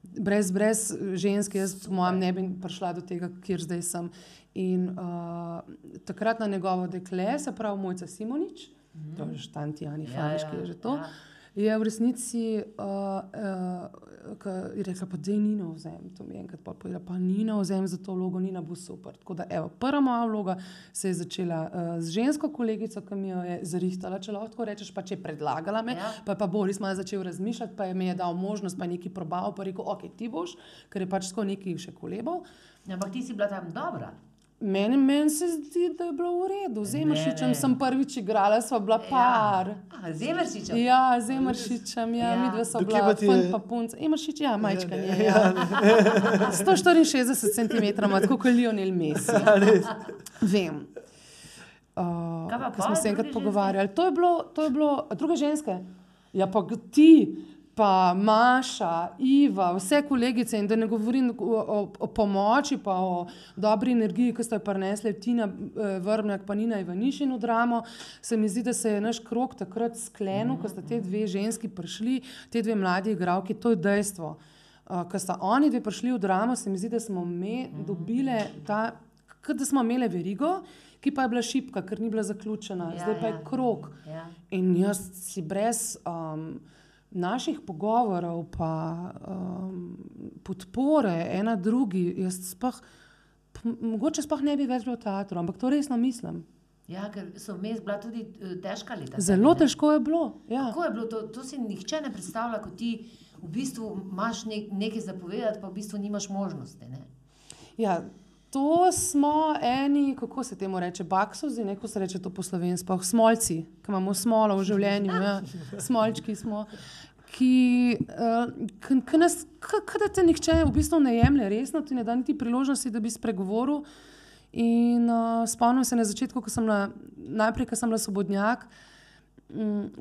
brez, brez ženske, jaz po mojem ne bi prišla do tega, kjer zdaj sem. In uh, takrat na njegovo dekle, se pravi Mojca Simonič, mm to je že tanti Ani Faniš, ki je že to. ja. Je v resnici uh, uh, je rekla, da je Nina vzem. To mi je enkrat pa povedala, pa Nina vzem za to vlogo, Nina bo super. Tako da, evo, prva moja vloga se je začela uh, z žensko kolegico, ki mi jo je zarihtala, če lahko rečeš, pa če je predlagala me, Ja. ja. pa je pa Boris malo začel razmišljati, pa je mi je dal možnost, pa je nekaj probal, pa je rekel, ok, ti boš, ker je pač tako nekaj še kolebal. Ampak ti si bila tam dobra. Meni, meni se zdi, da je bilo v redu. Z Ne, Emeršičem ne. sem prvič igrala, sva bila par. Ja. Zemeršičev. Ja, z Emeršičem, ja, Ja. mi dve so Do kje bila, pa ti je- pa punc. Emeršič, ja, majčka je. Ja, Ja. 164 cm, tako kot Lionel Messi. res. Vem. Uh, Kaj pa pol smo se enkrat pogovarjali. To je bilo, to je bilo, druge ženske. Ja, pa ti, pa Maša, Iva, vse kolegice in da ne govorim o, o, o pomoči, pa o dobri energiji, ki ste jo prinesli Tina eh, Vrmjak, pa Nina Ivanišin v dramo, se mi zdi, da se je naš krok takrat sklenil, ko sta te dve ženski prišli, te dve mladi igravki, to je dejstvo. Uh, ko sta oni dve prišli v dramo, se mi zdi, da smo me dobile ta, kot da smo imeli verigo, ki pa je bila šipka, ker ni bila zaključena, Ja, zdaj pa je ja. krok. Ja. In jaz si brez um, naših pogovorov, pa um, podpore ena drugi, jaz sploh, mogoče sploh ne bi več bilo v teatru, ampak to resno mislim. Ja, ker so vmes bila tudi eh, težka leta. Zelo ne? težko je bilo. Ja. Kako je bilo to? To si nihče ne predstavlja, ko ti v bistvu imaš nek, nekaj zapovedati, pa v bistvu nimaš možnosti. Ne? Ja, to smo eni, kako se temu reče, baksozi, neko se reče to po slovensko, smolci, ki imamo smolo v življenju, ja. smolčki smo. Ki, uh, k, nas, k, k da te nihče v bistvu ne jemlje resno, ti ne da niti priložnosti, da bi spregovoril. In uh, spomnim se na začetku, ko sem bila, najprej, ko sem bila svobodnjak, um,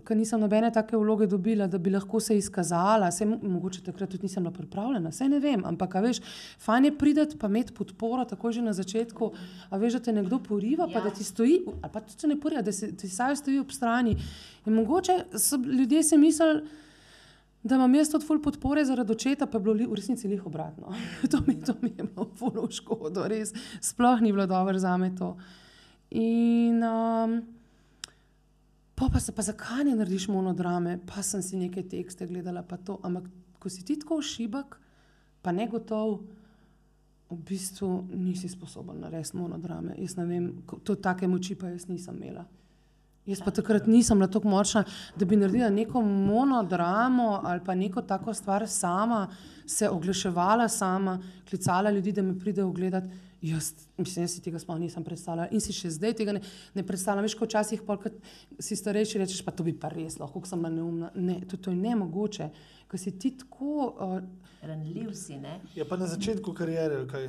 ker nisem nobene take vloge dobila, da bi lahko se izkazala. Mo- mogoče takrat tudi nisem bila pripravljena, vse ne vem, ampak veš, fajn je prideti pa imeti podporo tako že na začetku, a veš, da te nekdo poriva, ja. pa Ja. da ti stoji, ali pa tudi če ne poriva, da si, ti saj stoji ob strani. In mogoče so ljudje si mislili, da imam jaz tudi ful podpore zaradi očeta, pa je bilo li- v resnici lih obratno. to, mi, to mi je bilo ful v škodo, res. Sploh ni bilo dobro za me to. In um, pa, pa se pa zakaj ne narediš monodrame, pa sem si neke tekste gledala, pa to. Ampak ko si ti tako šibek, pa ne gotov, v bistvu nisi sposoben narediti monodrame. Jaz ne vem, to take moči pa jaz nisem imela. Jaz pa takrat nisem bila tako močna, da bi naredila neko monodramo ali pa neko tako stvar sama, se oglaševala sama, klicala ljudi, da me pridejo gledati. Jaz, mislim, jaz si tega sploh nisem predstavljala in si še zdaj tega ne, ne predstavljam. Veš, ko včasih, pol, ko si starejši, rečeš, pa to bi pa res lahko, kako sem bila neumna. Ne, to, to je nemogoče, ker si ti tako. Uh, Ranljiv si. Ne? Je pa na začetku kariere, ali kaj.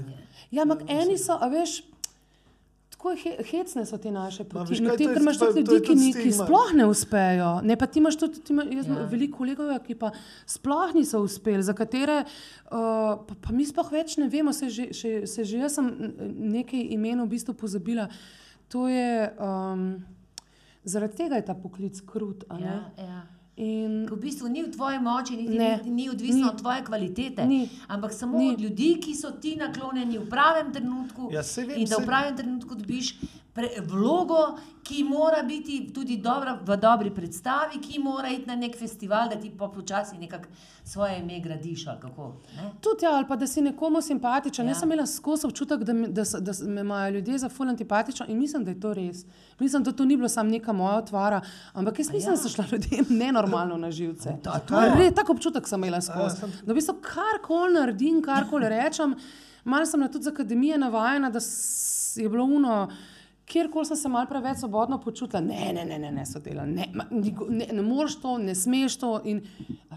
Ja, ampak eni so, a veš, tako he- hecne so te naše poti. No, kaj, ti, je- imaš tudi ljudi, ki, ki sploh ne uspejo. Ne, pa ti imaš tudi, ti ima, jaz Ja. veliko kolegov, ki pa sploh niso uspeli, za katere uh, pa, pa mi sploh več ne vemo, se že, še, se že jaz sem n- nekaj imen v bistvu pozabila. To je, um, zaradi tega je ta poklic krut. a ne? Ja, ja. In v bistvu ni v tvoji moči, niti Ne. ni, ni odvisno Ni. od tvoje kvalitete, Ni. ampak samo Ni. od ljudi, ki so ti naklonjeni v pravem trenutku. Ja, vem, in da v pravem trenutku dobiš pre, vlogo, ki mora biti tudi dobra, v dobri predstavi, ki mora iti na nek festival, da ti počasi nekako svoje ime gradiš. Tudi, ja, ali pa da si nekomu simpatičen. Ja. Ja. Jaz sem imela skozi občutek, da, mi, da, da me imajo ljudje za ful antipatičen in mislim, da je to res. Mislim, da to ni bilo samo neka moja otvara, ampak jaz mislim, ja. ja. šla ljudem nenormalno na živce. To- to je. Re, tak občutek sem imela skozi. sem- Da v bistvu karkoli naredim, karkoli rečem, malo sem na tudi z akademije navajena, da je bilo uno. Kjerkoli sem se malo preveč svobodno počutila, ne, ne, ne, ne, ne so delali, ne, ne, ne moreš to, ne smeš to. In,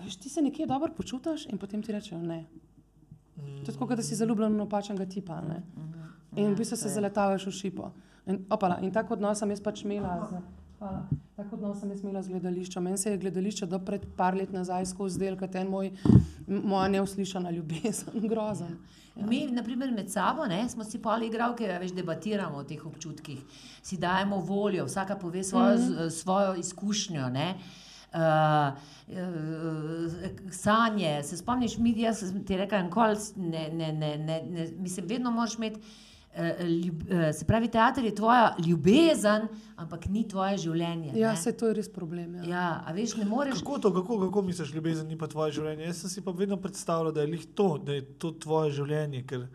veš, ti se nekje dobro počutiš in potem ti rečejo ne. To je tako, kot da si zaljubljen v napačnega tipa. Ne? In v bistvu se zaletavaš v šipo. In, opala, in tako odnos sem jaz pač imela. Z, hvala. Tako odnos sem jaz imela z gledališčem. Meni se je gledališče do pred par let nazaj skozi zdel, kot en moj, moja neuslišana ljubezen, grozen. Mi, naprimer, med sabo ne, smo si pa igralke, a veš, debatiramo o teh občutkih, si dajemo voljo, vsaka pove svojo, mm -hmm. svojo izkušnjo. Ne. Uh, uh, sanje, se spomniš, mi, jaz ti rekel, nikoli ne, ne, ne, ne, ne, mislim, vedno moraš imeti. Uh, ljub, uh, se pravi, teater je tvoja ljubezen, ampak ni tvoje življenje. Ja, ne. se to je res problem. Ja. ja, a veš, ne moreš. Kako to, kako, kako misliš, ljubezen ni pa tvoje življenje? Jaz sem si pa vedno predstavljal, da je lih to, da je to tvoje življenje. Ker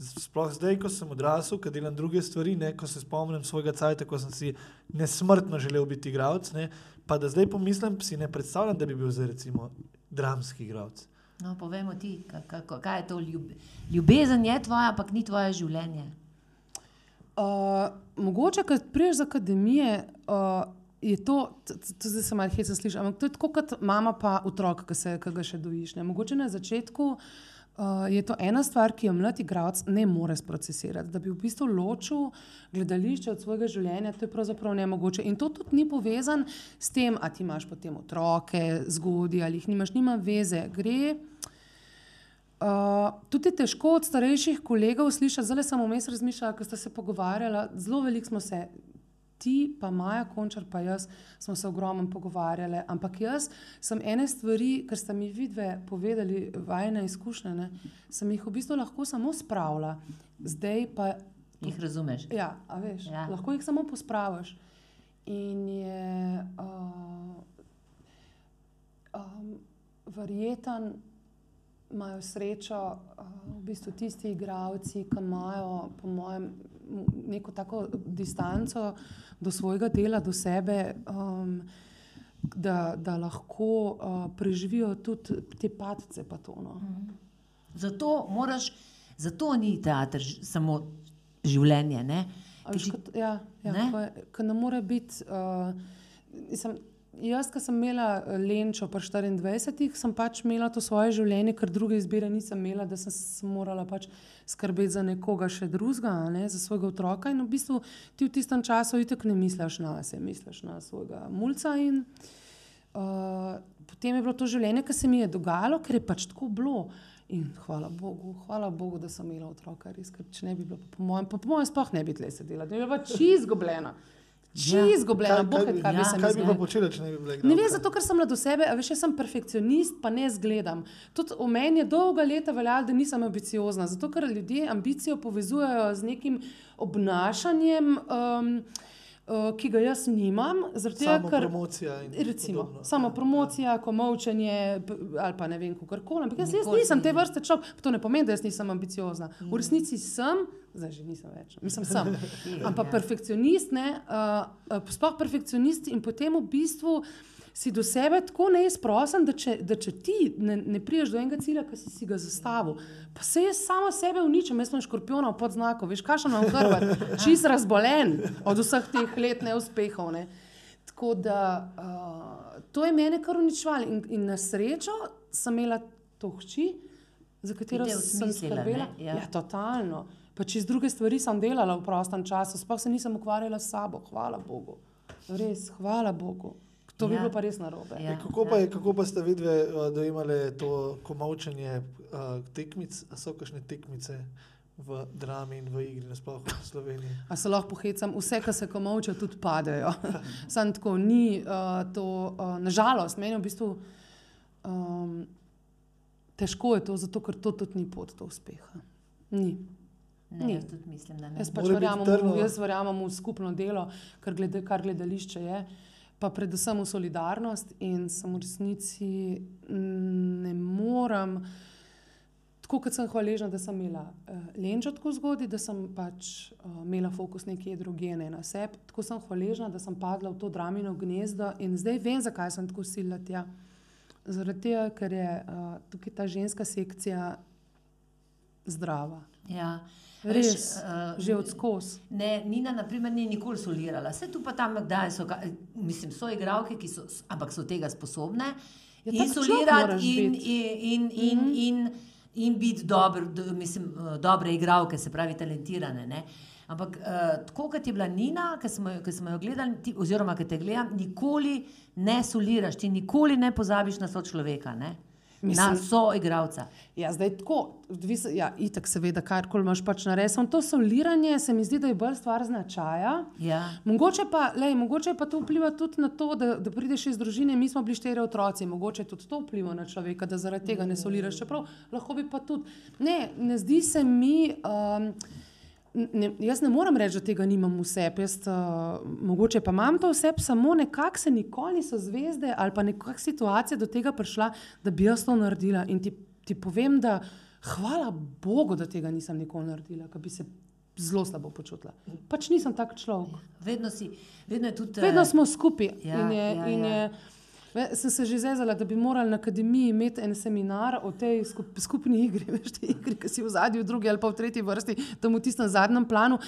sploh zdaj, ko sem odrasel, ko delam druge stvari, ne, ko se spomnim svojega cajta, ko sem si nesmrtno želel biti igralec, ne, pa da zdaj pomislim, si ne predstavljam, da bi bil zdaj recimo dramski igralec. No, povemo ti, ka- kako, kaj je to ljube, ljubezen, je tvoja, ampak ni tvoje življenje. Uh, mogoče, ko priješ z akademije, uh, je to, to zdaj se malo hecno sliši, ampak to je tako kot mama pa otrok, ki, ga še dojiš. Ne? Mogoče na začetku uh, je to ena stvar, ki jo mlad igralec ne more sprocesirati. Da bi v bistvu ločil gledališče od svojega življenja, to je pravzaprav nemogoče. In to tudi ni povezan s tem, ali ti imaš potem otroke, zgodje ali jih nimaš, nima veze. Gre. Uh, tudi je težko od starejših kolegov slišati, zelo sem vmes razmišljala, ko ste se pogovarjali. Zelo veliko smo se, ti, pa Maja, Končar, pa jaz, smo se ogromno pogovarjali. Ampak jaz sem ene stvari, ker ste mi vidve povedali, vajne izkušnje, ne, sem jih v bistvu lahko samo spravila. Zdaj pa. Jih razumeš? Ja, veš, ja. lahko jih samo pospraviš. In je uh, um, verjeten imajo srečo v bistvu tisti igravci, ki imajo, po mojem, neko tako distanco do svojega dela, do sebe, um, da, da lahko uh, preživijo tudi te padce. No. Mhm. Zato moraš, zato ni teater samo življenje. Ne? Viš, kot, ja, ja, ne? Ko, ko ne more biti. Uh, Jaz, ki sem imela eh, Lenčo pri 24, sem pač imela to svoje življenje, ker druge izbire nisem imela, da sem morala pač skrbeti za nekoga še drugega, ne, za svojega otroka. In v bistvu ti v tistem času itek ne misliš na sebe, misliš na svojega mulca. In, uh, potem je bilo to življenje, ki se mi je dogajalo, ker je pač tako bilo. In hvala Bogu, hvala Bogu, da sem imela otroka, res, ker če ne bi bilo, po mojem, po, mojem, sploh ne bi tle sedela, da je bila pač izgubljena. Če je izgubljena, boh, kaj, kaj, bi, ja. kaj bi pa počela, če ne bi bila igralka? Ne vem, zato ker sem mlad sebe, a veš, jaz sem perfekcionist, pa ne zgledam. Tudi v meni je dolga leta veljalo, da nisem ambiciozna, zato ker ljudje ambicijo povezujejo z nekim obnašanjem. Um, ki ga jaz nimam, tega, ker promocija recimo, samo promocija, ko močenje ali pa ne vem, kako koli. Ampak jaz, jaz nisem te vrste človek, to ne pomeni, da jaz nisem ambiciozna. V resnici sem, zdaj že nisem več, mislim, sem. Ampak perfekcionist, ne, uh, sploh perfekcionist in potem v bistvu si do sebe tako neizprosen, da, da če ti ne, ne priješ do enega cilja, ki si, si ga zastavil, pa se jaz samo sebe uničim, jaz sem škorpiona pod znakom, veš, kaj še imam hrvat, čist razbolen od vseh teh let neuspehov. Ne. Tako da uh, to je mene kar uničevalo in, in na srečo sem imela to hči, za katero sem skrbela. Ja. ja, totalno. Pa če z druge stvari sem delala v prostem času, sploh se nisem ukvarjala s sabo, hvala Bogu. Res, hvala Bogu. To ja. bi bilo pa res narobe. Ja. E, kako, pa, ja. kako pa ste vidve uh, dojemali to komovčenje uh, tekmic, a so kakšne tekmice? V drami in v igri, nasplošno v Sloveniji. A se lahko pohecam, vse, kar se komovče, tudi padejo. Sam tako ni uh, to, uh, nažalost, meni je v bistvu um, težko je to, zato ker to tudi ni pot do uspeha. Ni. Ne, jaz tudi mislim, da ne. Jaz pač verjamem, jaz verjamem v skupno delo, kar, gleda, kar gledališče je, pa predvsem v solidarnost in sem v resnici ne morem. Tako kot sem hvaležna, da sem imela uh, lenčo tako zgodaj, da sem pač uh, imela fokus nekje drugene na sebi, tako sem hvaležna, da sem padla v to dramino gnezdo in zdaj vem, zakaj sem tako silila tja. Zaradi tega, ker je uh, tukaj ta ženska sekcija zdrava. Ja. Res, uh, že odskos. Nina, na primer, ni nikoli solirala. Vse tu pa tam, da so, mislim, so igralke, ki so, ampak so tega sposobne. Ja, in solirati, in, in, in, in, mm -hmm. in, in biti dober, do, mislim, uh, dobre igralke, se pravi, talentirane. Ne? Ampak uh, tako kot je bila Nina, ki smo, smo jo gledali, ti, oziroma ki te gledam, nikoli ne soliraš, ti nikoli ne pozabiš na sočloveka. Ne? Mislim, na soigravca. Ja, zdaj tako, ja, itak seveda, kar koli imaš pač narediti. To soliranje se mi zdi, da je bolj stvar značaja. Ja. Mogoče, pa, lej, mogoče pa to vpliva tudi na to, da, da prideš iz družine, mi smo bili štiri otroci, mogoče tudi to vpliva na človeka, da zaradi tega ne soliraš. Čeprav lahko bi pa tudi. Ne, ne zdi se mi. Um, Ne, jaz ne morem reči, da tega nimam v sebi, jaz, uh, mogoče pa imam to v sebi, samo nekako se nikoli niso zvezde ali pa nekakšna situacija do tega prišla, da bi jaz to naredila. In ti, ti povem, da hvala Bogu, da tega nisem nikoli naredila, ker bi se zelo slabo počutila. Pač nisem tak človek. Vedno, si, vedno, tudi, vedno smo skupaj. Ja, in je, ja, in je, ja. Sem se že zezala, da bi morali na akademiji imeti en seminar o tej skupni igri, veš, te igri, ki si v zadnji, v drugi ali pa v tretji vrsti, tam v tistem zadnjem planu.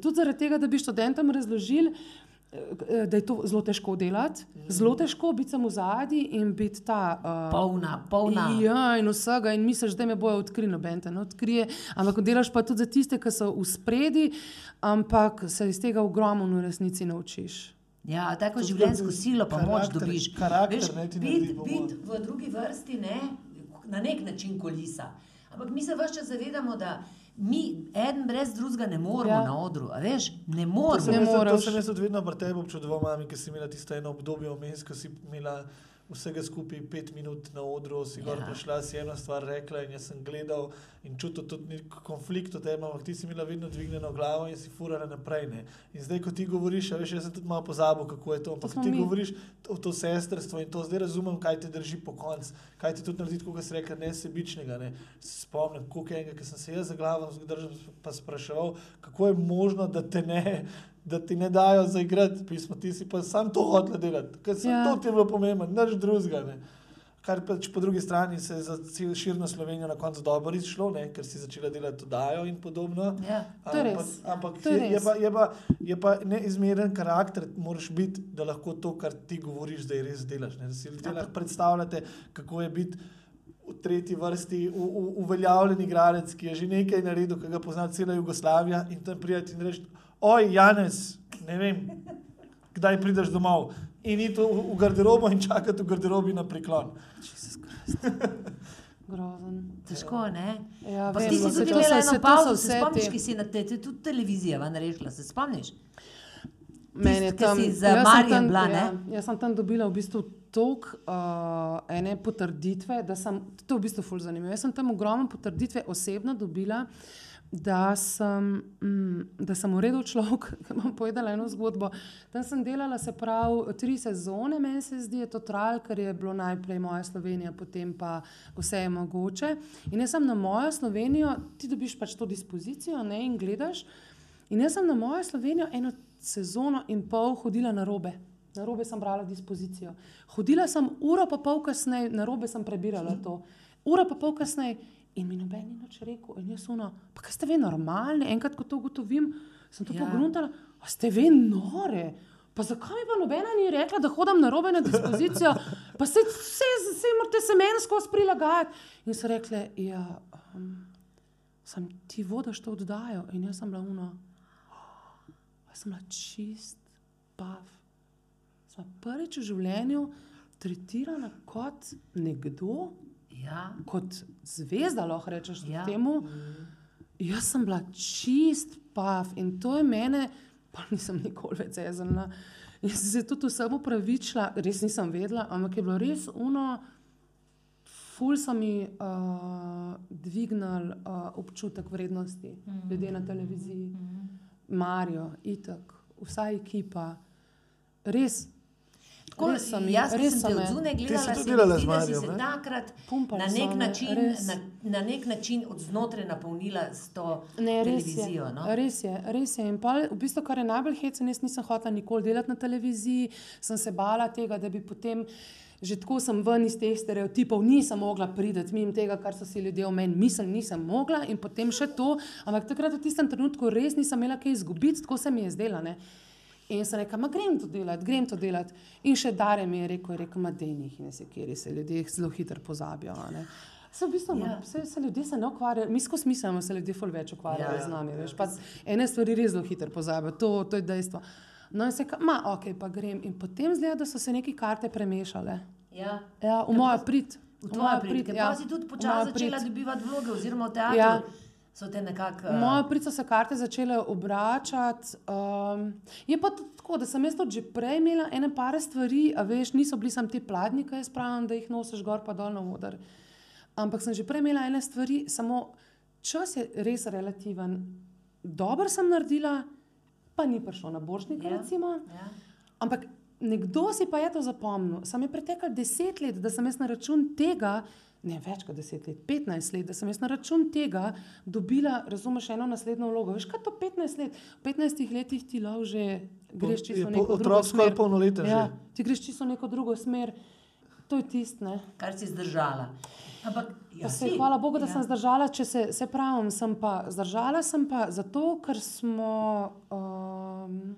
Tudi zaradi tega, da bi študentom razložili, eh, da je to zelo težko delati, zelo težko biti samo zadnji in biti ta. Uh, Polna, polna. Ja, in vsega, in misliš, da me bojo odkrili, noben te ne odkrije. Ampak delaš pa tudi za tiste, ki so v spredi, ampak se iz tega ogromno v resnici naučiš. Ja, tako To življenjsko tudi silo pa moč karakter- dobiš. karakter Veš, ne ti bit, v drugi vrsti ne, na nek način kolisa. Ampak mi se vse zavedamo, da mi en brez drugega ne moremo Ja. na odru. A veš, ne To moremo. sem, Ne jaz, to sem jaz tudi vedno pri tebi občudoval, mami, ki si imela tisto eno obdobje vmes, ko si imela vsega skupaj pet minut na odru, si gor Ja. prišla, si eno stvar rekla in jaz sem gledal in čutil tudi nek konflikt v tem, ampak ti si imela vedno dvignjeno glavo in si furala naprej. Ne? In zdaj, ko ti govoriš, a veš, jaz sem tudi malo pozabil, kako je to, ampak smo ti mi. govoriš to, to sestrstvo in to zdaj razumem, kaj te drži po koncu, kaj ti tudi naredi, kot si rekel, nesebičnega. Ne? Spomnim, koliko enega, ki sem se jaz za glavo zdržal, pa spraševal, kako je možno, da te ne. Da ti ne dajo zaigrati pismo, ti si pa sam to hotel delati, ker sem Ja. ja. to ti je bilo pomembno, nič drugega. Ne. Kar pač po drugi strani se je za cel širno Slovenijo na koncu dobro izšlo, ne, ker si začela delati oddajo in podobno. Ja. To je Ampak, res. ampak To je je, je, res. pa, je, pa, je pa neizmeren karakter, moraš biti, da lahko to, kar ti govoriš, da je res delaš. Ne. Da si ljudje lahko predstavljate, kako je biti v tretji vrsti u- u- uveljavljen igralec, ki je že nekaj naredil, ki ga pozna cela Jugoslavija in tam prijeti in reči, oj, Janez, ne vem, kdaj prideš domov. In iti v, v garderobo in čakati v garderobi na priklon. Jezus Krist. Grozen. Težko, ne? Ja, vem, ti si saj tudi to saj eno to pauzo, se vse spomniš, ki si na te, te tudi televizija ven rešila, se spomniš? Meni je ki tam, za jaz sem tam- bila, ne? Ja, jaz sem tam dobila v bistvu toliko uh, ene potrditve, da sem, to je v bistvu ful zanimivo. Jaz sem tam ogromno potrditve osebno dobila, da sem, mm, da sem uredil človek, ki bom povedala eno zgodbo. Tam sem delala, se pravi, tri sezone, meni se zdi, je to trajalo, ker je bilo najprej moja Slovenija, potem pa vse je mogoče. In jaz sem na mojo Slovenijo, ti dobiš pač to dispozicijo ne, in gledaš. In jaz sem na mojo Slovenijo eno sezono in pol hodila na robe. Na robe sem brala dispozicijo. Hodila sem uro pa pol kasneje, na robe sem prebirala to. Ura pa pol kasneje in mi noben ni nič rekel. In jaz uno, pa kaj ste vi normalni? Enkrat, ko to ugotovim, sem to Ja. pogruntala, a ste vi nore? Pa zakaj mi pa nobena ni rekla, da hodim na robe na dispozicijo? Pa se vse, vse morate se meni skozi prilagajati. In so rekle, ja, um, sem ti vodiš to oddajo. In jaz sem bila uno, jaz sem bila čist, pav. Sem prvič v življenju tretirana kot nekdo, Ja. kot zvezda, lahko rečeš Ja. ja. temu. Jaz sem bila čist pav in to je mene, pa nisem nikoli več jezna. In sem se tudi vsem upravičila, res nisem vedela, ampak je bilo res uno, ful so mi uh, dvignili uh, občutek vrednosti, mm. ljudje na televiziji, mm. Marijo, Itak, vsa ekipa. Res, Tako, res so mi, jaz, res sem te me. od zunaj gledala, si tudi se mi delala z si Marijo, se ne? takrat Pumpali na nek, način, na, na nek način od znotraj napolnila s to Ne, res je, televizijo. No? res je, res je. In pa, v bistvu, kar je najbolj hecno, jaz nisem hotela nikoli delati na televiziji, sem se bala tega, da bi potem. Že tako sem ven iz teh stereotipov, nisem mogla priti mimo tega, kar so si ljudje o meni mislili, nisem mogla in potem še to. Ampak takrat v tistem trenutku res nisem imela kaj izgubiti, tako se mi je zdela. Ne? In sem rekla, ma grem to delati, grem to delati. In še Dare mi je rekel, je rekel ma denih in se kjer se ljudje zelo hitro pozabijo. ne. Se v bistvu, Ja. ja. se, se ljudje se ne ukvarjajo, mi skozi mislimo, se ljudje ful več ukvarjajo Ja, ja, ja. z nami. Veš, pa ene stvari res zelo hitro pozabijo, to, to je dejstvo. No in se ka, ma ok, pa grem. In potem zgleda, da so se neke karte premešale. Ja. Ja, v mojo prid. V tvojo prid, ker ja, pa si tudi počasi začela prid. dobivati vloge, oziroma v teatru. Ja. So te nekako. V mojo prid so se karte začele obračati. Um, je pa tako, da sem jaz tudi že prej imela ene par stvari, a veš, niso bili samo ti pladnji, ki jaz pravim, da jih nosiš gor pa dol na oder. Ampak sem že prej imela ene stvari, samo čas je res relativen. Dobro sem naredila, pa ni prišlo na božnik, Ja. recimo. Ja. Ampak nekdo si pa je to zapomnil. Sam je preteklo deset let, da sem jaz na račun tega, ne več kot deset let, 15 let, da sem jaz na račun tega dobila, razumeš, eno naslednjo vlogo. Veš, kaj je to 15 let? V 15 letih ti lahko že greš Je čisto po- neko drugo Otrok skoraj smer. polnoleten Ja, že. ti greš čisto neko drugo smer. To je tistne. Kar si zdržala. Ampak, ja, se, si. hvala Bogu, da ja. sem zdržala, če se, se pravim, sem pa zdržala sem pa zato, ker smo. Um,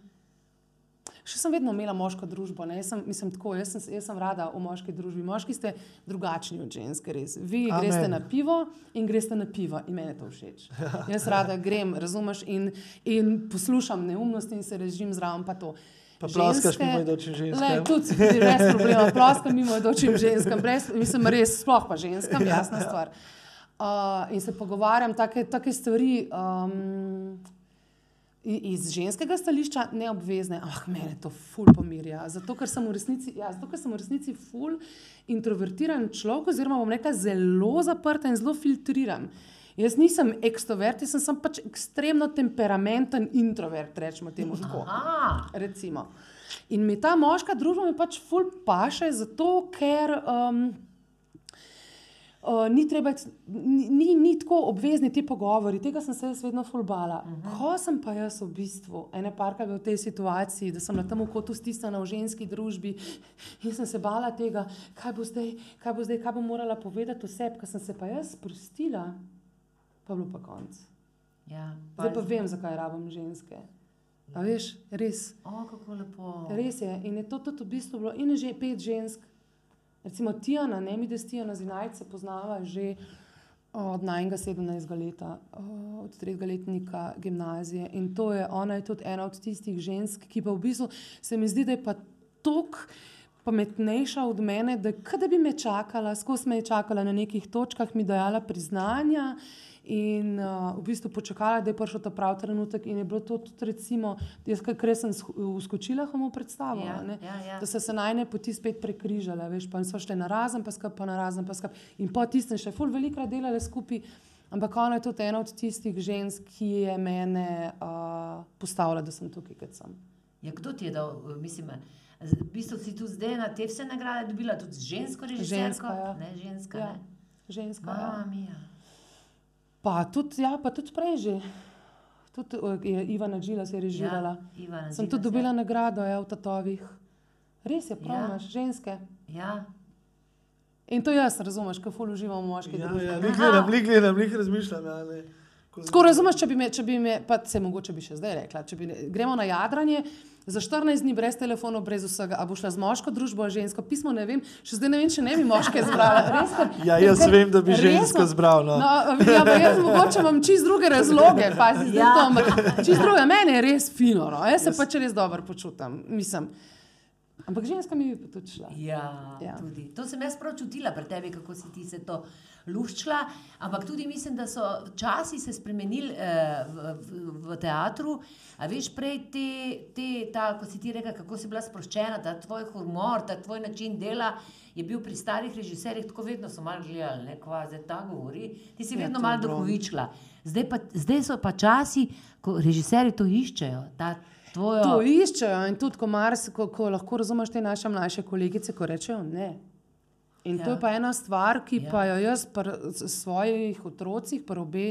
še sem vedno imela moško družbo. ne. Jaz sem, mislim, tako, jaz, sem, jaz sem rada v moški družbi. Moški ste drugačni od ženske, res. Vi Amen. greste na pivo in greste na pivo in meni je to všeč. Jaz rada grem, razumeš, in, in poslušam neumnosti in se režim zraven pa to. Pa ploskaš mimo idočim Le, ženskam. tudi brez problema, ploskam mimo idočim ženskam, brez, mislim, res, sploh pa ženskam, jasna stvar. Uh, in se pogovarjam take, take stvari. Um, Iz ženskega stališča neobvezne, ah, mene to ful pomirja. Zato, ker sem v resnici, ja, zato, ker sem v resnici ful introvertiran človek, oziroma bom rekla zelo zaprta in zelo filtriran. Jaz nisem ekstrovert, jaz sem, sem pač ekstremno temperamenten introvert, rečemo temu tako. Recimo. In mi ta moška družba mi pač ful paše, zato ker um, uh, ni, treba, ni, ni, ni tako obvezni ti pogovori. Tega sem se jaz vedno fulbala. Uh -huh. Ko sem pa jaz v bistvu ene parka v tej situaciji, da sem na tem kotu stisnjena v ženski družbi in sem se bala tega, kaj bo zdaj, kaj bo zdaj, kaj bom morala povedati sebi, ker sem se pa jaz sprostila, pa je bilo pa konc. ja. Zdaj pa vem, zakaj rabim ženske. A veš, res. O, kako lepo. Res je. In je to tudi v bistvu bilo, in že pet žensk, recimo Tijana, ne mi, da s Tijana Zinajce poznava že od najnega 17. leta, od tretjega letnika gimnazije. In to je, ona je tudi ena od tistih žensk, ki pa v bistvu se mi zdi, da je pa tok. Pametnejša od mene, da, da bi me čakala, skozi me je čakala na nekih točkah, mi dajala priznanja in uh, v bistvu počakala, da je prišel ta pravi trenutek. In je bilo to tudi, recimo, jaz, ker sem uskočila, homo predstavo, Ja, ne, ja, ja. da so se najne poti spet prekrižale, veš, pa so šle na razen, pa skupaj, pa na razen, pa skupaj. In po tistem še ful velikrat delale skupaj. Ampak ona je tudi ena od tistih žensk, ki je mene uh, postavila, da sem tukaj, kot sem. Ja, kdo ti je dal, eh, mislim, v bistvu si tu zdaj na te vse nagrade dobila, tudi žensko režiserko? Ženska, ja. Ne, ženska, Ja, ne. ženska. Ja. Mamma mia. Pa tudi, ja, pa tudi prej že. Tudi je Ivana Džila se je režirala. Ja, Ivana Sem Džilas, tudi dobila nagrado ja, v tatovih. Res je, prav Ja. imaš, ženske. Ja. In to jaz, razumeš, kako ful uživam v moški Ja, družbi. ja, lik gledam, lik gledam, lik razmišljam. Ja, ne. Ko Tako razumeš, če bi me, če bi me pa se mogoče bi še zdaj rekla, če bi ne, gremo na jadranje za 14 dni brez telefonov, brez vsega, a bo šla z moško družbo, a žensko pismo, ne vem, še zdaj ne vem, če ne bi moške zbrala. Res, ker, Ja, jaz ker- vem, da bi resno. žensko zbral, no. no ja, pa jaz mogoče imam čist druge razloge, pazi, zdaj Ja. to, ampak čist druge, meni je res fino, no. jaz se Jaz- pač res dobro počutim, mislim. Ampak ženska mi bi pa tudi šla. Ja, Ja. Tudi. To sem jaz prav čutila pri tebi, kako si ti se to luščila. Ampak tudi mislim, da so časi se spremenili eh, v, v, v teatru. A veš, prej te, te ta, ko si ti rekel, kako si bila sproščena, ta tvoj humor, ta tvoj način dela je bil pri starih režiserjih, tako vedno so malo gledali, ne, kva zdaj ta govori. Ti si Ja, vedno je malo bilo. duhovičila. Zdaj, pa, zdaj so pa časi, ko režiserji to iščejo. Ta, tvojo, To iščejo in tudi, ko, mars, ko, ko lahko razumeš te naše mlajše kolegice, ko rečejo ne. In ja. to Ja. je pa ena stvar, ki ja. Ja. pa jo jaz pri svojih otrocih, pri obe,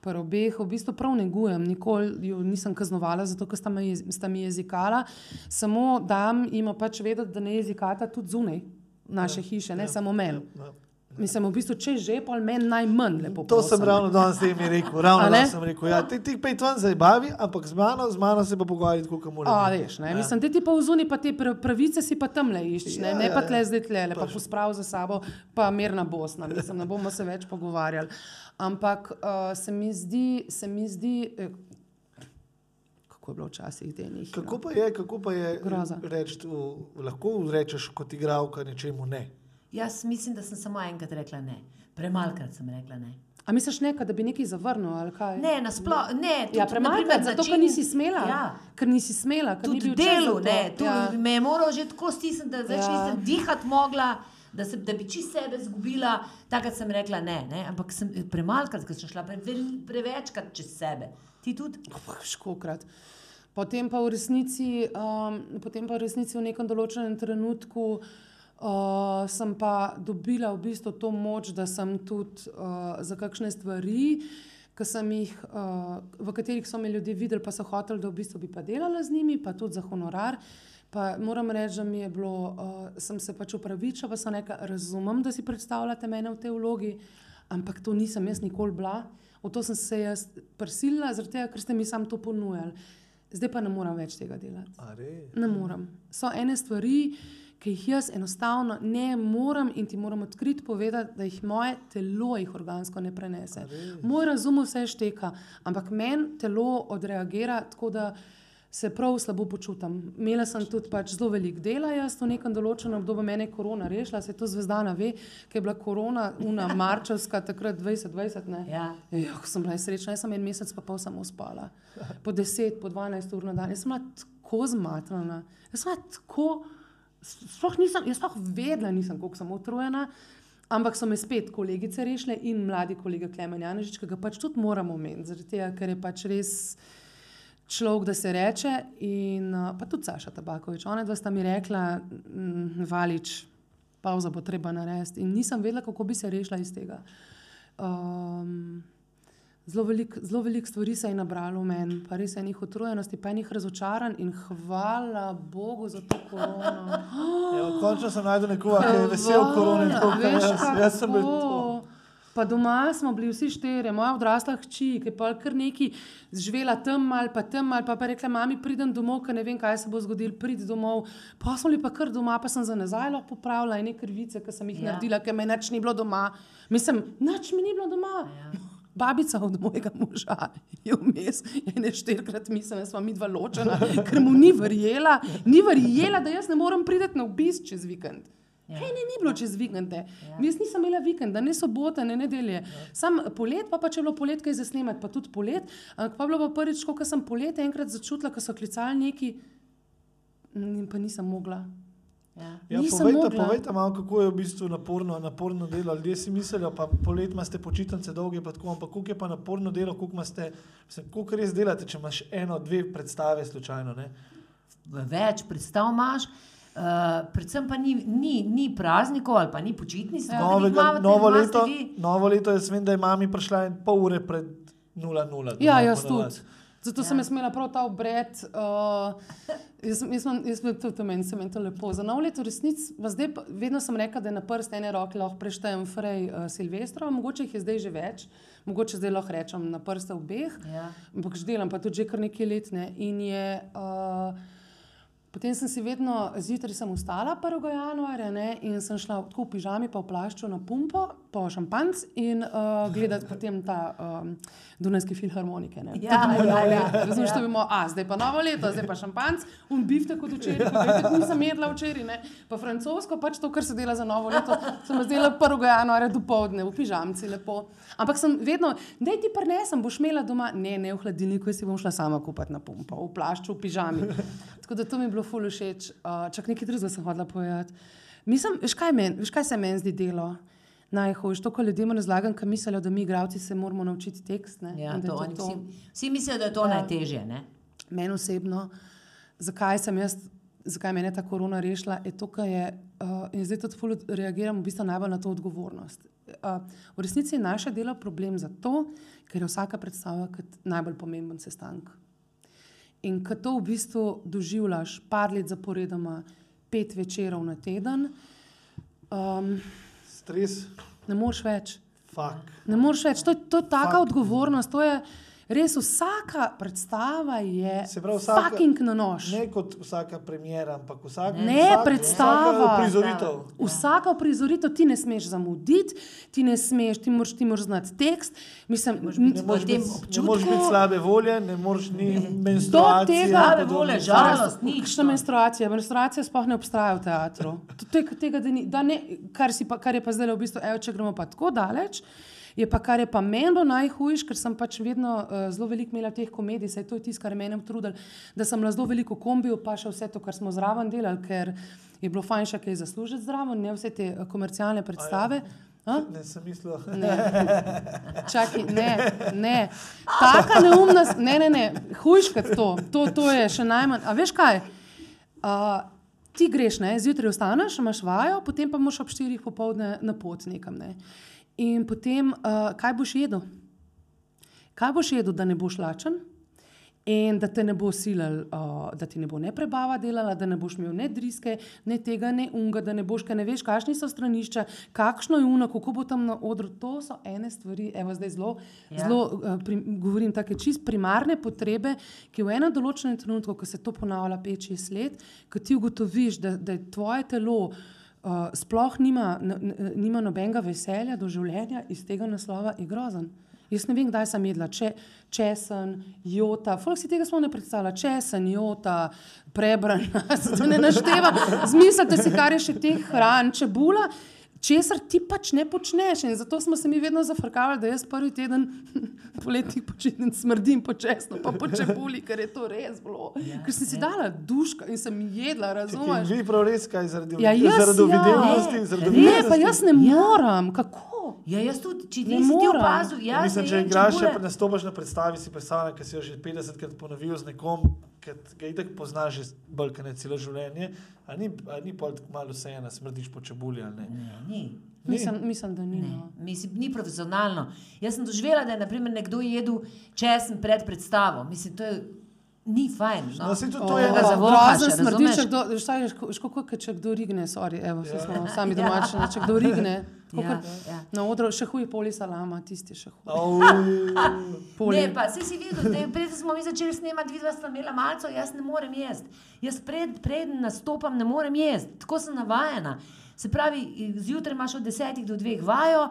pri obeh, v bistvu prav negujem. Nikoli jo nisem kaznovala, zato ker sta me, sta mi jezikala. Samo dam jim pač vedeti, da ne jezikata tudi zunaj naše ja. hiše, ne ja. samo meni. Ja. Mislim, v bistvu, če že, pa meni najmanj lepo. To sem prosim. ravno danes tem rekel. Ravno danes sem rekel. Ja, ti, ti pej tvan zabavi, ampak z mano, z mano se pa pogovarjati, kako mora. A, veš, ne, mislim, te ti pa vzuni, pa te pra- pravice si pa tam le iščeš, ne, Ja, ne ja, pa ja. tle zdaj tle, pa Točno. posprav za sabo, pa mirna Bosna, mislim, ne bomo se več pogovarjali. Ampak uh, se mi zdi, se mi zdi, eh, kako je bilo včasih denih. Kako pa je, kako pa je reči, lahko rečeš kot igralka nečemu ne? Jaz mislim, da sem samo enkrat rekla ne. Premalkrat sem rekla ne. A misliš nekaj, da bi nekaj zavrnil ali kaj? Ne, nasploh, ne. Ja, tudi, premalkrat, naprimer, zato ker način- nisi smela. Ja. Ker nisi smela, ker ni Tudi delu, to. ne, tu Ja. me je moral že tako stisniti, da več Ja. ja. nisem dihati mogla, da, se, da bi čist sebe izgubila. Takrat sem rekla ne, ne. ampak sem premalkrat, ker sem šla pre, prevečkrat čez sebe. Ti tudi? Škokrat. Potem pa, v resnici, um, potem pa v resnici v nekem določenem trenutku uh, sem pa dobila v bistvu to moč, da sem tudi uh, za kakšne stvari, jih, uh, v katerih so me ljudje videli, pa so hoteli, da v bistvu bi pa delala z njimi, pa tudi za honorar. Pa moram reči, da mi je bilo, uh, sem se pač upravičila, pa sem rekla, razumem, da si predstavljate mene v tej vlogi, ampak to nisem jaz nikoli bila. V to sem se jaz prisilila, zaradi tega, ker ste mi sam to ponujali. zdaj pa ne morem več tega delati. Ne morem. So ene stvari, ki jih jaz enostavno ne morem in ti moram odkrito povedati, da jih moje telo jih organsko ne prenese. Moj razum vse šteka, ampak meni telo odreagira tako, da se prav slabo počutim. Imela sem tudi pač zelo veliko dela, jaz v nekem določenem obdobju mene je korona rešila, se to zvezdana ve, ker je bila korona, una marčevska, takrat 2020. Ne? Ja. Ja, ko sem bila srečna, jaz sem en mesec pa pol samo spala. Po 10, po 12 ur na dan. Jaz sem bila tako zmatrana. Jaz sem bila tako, sploh nisem, jaz sploh vedela nisem, koliko sem utrujena. Ampak so me spet kolegice rešile in mladi kolega Klemen Janežič, ki ga pač tudi moramo omeniti, zaradi tega, ker je pač res človek, da se reče. In uh, pa tudi Saša Tabakovič. Ona dva sta mi rekla, mm, valič, pauza bo treba narediti. In nisem vedela, kako bi se rešila iz tega. Um, Zelo veliko velik stvari se je nabralo v meni, pa res enih utrujenosti, pa enih razočaranj in hvala Bogu za to korono. Ja, končno sem najdel nekoga, ki je vesel korone, tako kot jaz. Jaz sem bil to. Pa doma smo bili vsi štirje, moja odrasla hči, ki je pa kar neki živela tam ali pa tam ali pa, pa rekla, mami, pridem domov, ker ne vem, kaj se bo zgodilo, prid domov. Pa smo bili pa kar doma, pa sem za nazaj lahko popravila ene krvice, ki sem jih ja. naredila, ker me nič ni bilo doma. Mislim, nič mi ni bilo doma. Ja. Babica od mojega moža je vmes, ene štirikrat mislim, da smo mi dva ločena, ker mu ni verjela, ni verjela, da jaz ne morem priti na obisk čez vikend. Ja. Hej, ne, ni bilo čez vikende. Ja. Jaz nisem imela vikenda, ne sobote, ne nedelje. Ja. Sam polet, pa, pa če je bilo polet, kaj za snemati, pa tudi polet. Ampak pa je bilo pa prvič, ko sem polet enkrat začutila, ko so klicali neki, in pa nisem mogla. Ja. Ja, Nisem povejte, mogla. povejte malo, kako je v bistvu naporno, naporno delo. Ljudje si mislijo, pa polet imate počitnice dolge, pa tako, ampak koliko je pa naporno delo, koliko, imate, mislim, koliko res delate, če imaš eno, dve predstave slučajno. Ne? Več predstav imaš. Uh, predvsem pa ni, ni, ni praznikov ali pa ni počitnic. Ja. Novega, imate- novo, leto, vi. novo leto, jaz vem, da je mami prišla pol ure pred 0-0. Ja, jaz tudi. Zato Ja. sem imela prav ta obred. Uh, jaz, sem- jaz, sem- jaz sem tudi meni se meni to lepo. Za novo leto resnic, pa zdaj vedno sem rekla, da na prst ene roke lahko preštejem Frej uh, Silvestra, mogoče jih je zdaj že več, mogoče zdaj lahko rečem na prste obeh. Ja. Ampak že delam pa tudi že kar nekaj let. Ne. In je, uh, potem sem si vedno, zjutraj vstala 1. januarja ne, in sem šla tako v pižami, pa v plašču na pumpo, po šampanc in uh, gledati potem ta um, Dunajski filharmonike. ne. Ja, Tako ja, ja, ja. to bi bilo, a zdaj pa novo leto, zdaj pa šampanc, un bifte kot včeraj, pa kot nisem jedla včeraj. Ne. Pa francosko, pač to, kar se dela za novo leto, sem zdela 1. januarja do povdne v pižamci lepo. Ampak sem vedno, da ti prinesem, boš imela doma, ne, ne v hladilniku, jaz si bom šla sama kupiti na pumpo, v plašču, v pižami. Tako da to mi je bilo ful všeč. Uh, čak nekaj drugega sem hodila povedati. Mislim, veš kaj, men, veš, kaj se meni zdi delo? Najhujše, to, ko ljudem razlagam, ki mislijo, da mi, igravci, se moramo naučiti tekst. Ne? Ja, to, to to. vsi, vsi mislijo, da je to Ja. najtežje. Ne? Meni osebno, zakaj sem jaz, zakaj me je ta korona rešila, je to, kar je, uh, in zdaj tudi reagiram v bistvu najbolj na to odgovornost. Uh, v resnici je naše delo problem zato, ker je vsaka predstava kot najbolj pomemben sestank. In ko to v bistvu doživljaš par let zaporedoma, pet večerov na teden, um, Stres, ne moreš več. fuk. Ne moreš več, to, to je taka Fakt. odgovornost. To je res vsaka predstava je pravi, vsaka- fucking na nož. Ne kot vsaka premjera, ampak vsak, Ne, vsak, predstava. Vsaka uprizoritev. Vsaka prizoritev ti ne smeš zamuditi, ti ne smeš, ti moraš, ti moraš znati tekst. Mislim, Ne moreš biti, občutku- biti slabe volje, ne moreš ni menstruacije. tega- in Slabe volje, žalost, nič. Kakšna menstruacija? Menstruacija sploh ne obstaja v teatru. To- to je Tega, da ni, da ne, kar, si pa, kar je pa zdaj v bistvu, evo, če gremo pa tako daleč. Je pa kar je pa meni bilo najhujše, ker sem pač vedno uh, zelo veliko imela teh komedij, saj to je tisto, kar je meni utrudilo, da sem bila zelo veliko v kombiju, pa še vse to, kar smo zraven delali, ker je bilo fajn še kaj zaslužiti zraven, ne vse te eh, komercialne predstave. A? Ne, sem mislil. Ne, Čakaj, ne, ne. Taka neumnost, ne, ne, ne. hujš kot to. to, to je še najmanj. A veš kaj? Uh, ti greš, ne? zjutraj vstaneš, imaš vajo, potem pa moraš ob 4 popovdne na pot nekam. Ne? In potem, uh, kaj boš jedel? Kaj boš jedel, da ne boš lačen? in da te ne bo silil, uh, da ti ne bo ne prebava delala, da ne boš imel ne driske, ne tega, ne unga, da ne boš, ker ne veš, kakšni so stranišča, kakšno je uno, kako bo tam na odru. To so ene stvari, evo zdaj zelo, Ja. zelo uh, pri, govorim take čist primarne potrebe, ki v enem določenem trenutku, ko se to ponavlja peči sled, ko ti ugotoviš, da, da je tvoje telo. Uh, sploh nima, nima nobenega veselja do življenja iz tega naslova, je grozen. Jaz ne vem, kdaj sem jedla če, česen, jota, folk si tega sploh ne predstavlja, česen, jota, prebran, da ne našteva. Zmislite si, kar je še teh hran, čebula. Česar ti pač ne počneš, in zato smo se mi vedno zafrkavali, da jaz prvi teden poletnih počitnic smrdim po česnu, pa po čebuli, ker je to res bilo. Ja, ker sem si ja. dala duška in sem jedla, In razumeš? vi prav res kaj zaradi Ja, jaz zaradi ja. videvnosti, Ne, zaradi Ne, videvnosti. pa jaz ne moram, kako? Ja, jaz tudi, če Ne nisi ti morem. opazil, jaz Mislim, ne če igraš, če nastopaš na predstavi, si predstavljaj, ker si jo že 50krat ponovil z nekom, ki ga itek poznaš že bolj, kot ne celo življenje. A ni, a ni pol tako malo vseeno, smrdiš po čebuli ali ne? Ne, ni. Ni. Mislim, mislim da ni. Ne, No. mislim, ni profesionalno. Jaz sem doživela, da je naprimer, nekdo jedel česen pred predstavo. Mislim, to je, ni fajn. No. No, saj tudi to je ena- zavohaš, grozen smrdi, če kdo, vsaj, ško, kot če kdo rigne, sorry, evo, Ja. smo sami domači, ne, če kdo rigne, Ja, kot ja. na odru, še huj poli salama, tisti še huj. Au. Poli. Ne, pa si si videl, da je- prej smo mi začeli snemati, vidva sta imela malco, jaz ne morem jesti. Jaz pred, preden nastopam, ne morem jesti, tako sem navajena. Se pravi, zjutraj imaš od desetih do dveh vajo,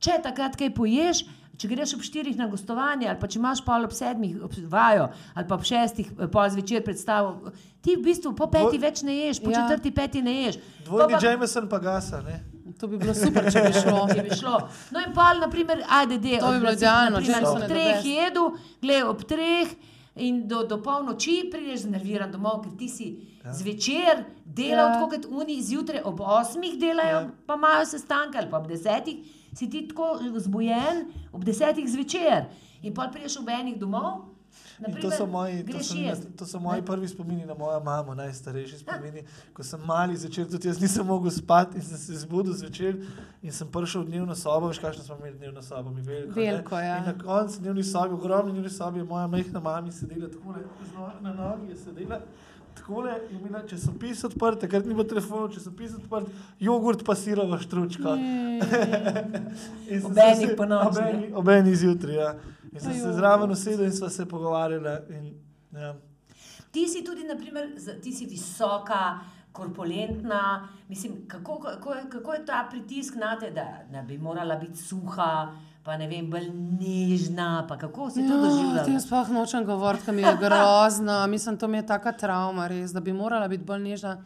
če takrat kaj poješ, če greš ob štirih na gostovanje, ali pa če imaš pol ob sedmih ob vajo, ali pa ob šestih eh, pol zvečer predstavo, ti v bistvu po petih več ne ješ, po Ja. četrti peti ne ješ. Dvojni Pa Jameson pa gasa, ne? To bi bilo super, če bi šlo. Če bi šlo. No, in pa, naprimer, ajde, de, To bi bilo idealno, če Jameson ob treh jedu, gledaj ob treh. In do, do polnoči prideš znerviran domov, ker ti si ja. zvečer delal, Ja. tako kot oni zjutraj ob osmih delajo, ja. pa imajo sestanke ali pa ob desetih, si ti tako zbujen ob desetih zvečer. In pa prideš ob enih domov. In to naprimer, so moji, to so, jest. to so moji prvi spomini na mojo mamo, najstarejši spomini. Ko sem mali začel, tudi jaz nisem mogel spati in sem se zbudil zvečer in sem prišel v dnevno sobo, veš, kakšno smo imeli dnevno sobo, mi veliko. Veliko, ja. In na koncu dnevni sobi, ogromni dnevni sobi, je moja mehna mama sedela tako na nogi, je sedela. Takole je imela časopis odprt, takrat ni bilo telefonov, časopis odprt, jogurt pa sirova štručka. In sem Ob se enih vse- ponoči, ob eni- Ob enih zjutraj, ja. In sem se zraven usedel in sva se pogovarjala. In, ja. Ti si tudi, naprimer, ti si visoka, korpulentna. Mislim, kako, kako, je- kako je ta pritisk na te, da, da bi morala biti suha, pa ne vem, bolj nežna. pa Kako si to Ja, doživljala? tem sploh nočem govoriti, ker mi je grozno. Mislim, to mi je taka travma, res, da bi morala biti bolj nežna.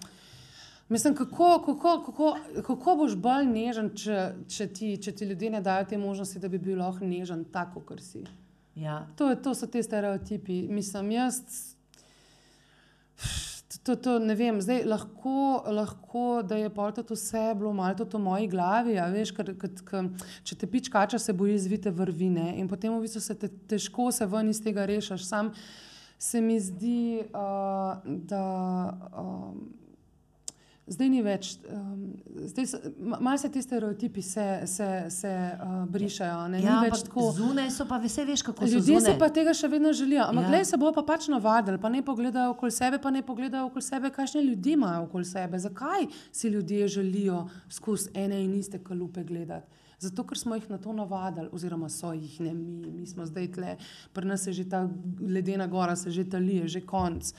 Mislim, kako, kako, kako, kako boš bolj nežen, če, če, ti, če ti ljudje ne dajo te možnosti, da bi bil lahko nežen, tako kot si. Ja. To, je- to so ti stereotipi. Mislim, jaz. To, to ne vem, zdaj lahko, lahko da je pol tudi vse bilo malo tudi v moji glavi. a Veš, ker, ker, ker, če te pič kača, se boji zvite vrvine in potem v bistvu se te, težko se ven iz tega rešiš. Sam se mi zdi, uh, da. Um, Zdaj ni več, um, zdaj se, ma- malo se ti stereotipi se, se, se uh, brišajo. Ne, Ja, ni več ampak tako. Zunaj so pa vse veš, kako so Ljudje si zunaj. pa tega še vedno želijo. Ampak, Ja. ja. gledaj, se bo pa pač navadili, pa ne pogledajo okoli sebe, pa ne pogledajo okoli sebe, kakšne ljudi imajo okoli sebe. Zakaj si ljudje želijo skozi ene in iste kalupe gledati? Zato, ker smo jih na to navadili, oziroma so jih ne mi, mi smo zdaj tle, pri nas je že ta ledena gora, se že talije, že konc.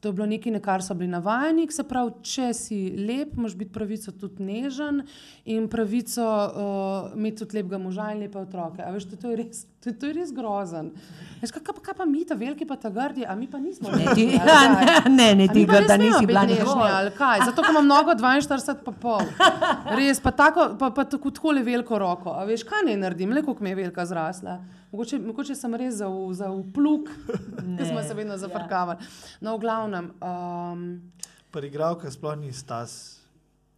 To je bilo nekaj, na kar so bili navajeni, se pravi, če si lep, imaš biti pravico tudi nežen in pravico uh, imeti tudi lepega moža in lepe otroke. A veš, to, to, je res, to, to je res grozen. Veš, kaj, kaj, pa mi, ta veliki pa ta grdi, a mi pa nismo. Ne, ti, ali kaj? ne, ne, A ti mi pa ga, da ne smemo nisi bila nežna. Zato, ker imam mnogo 42 pa pol. Res, pa tako, pa, pa tako, tako le veliko roko. A veš, kaj naj naredim, le koliko mi je velika zrasla. Mogoče, mogoče sem res za, za vpluk, ki smo se vedno ja. zafrkavali. No, v glavnem. Um, Pri igralkah sploh ni stas.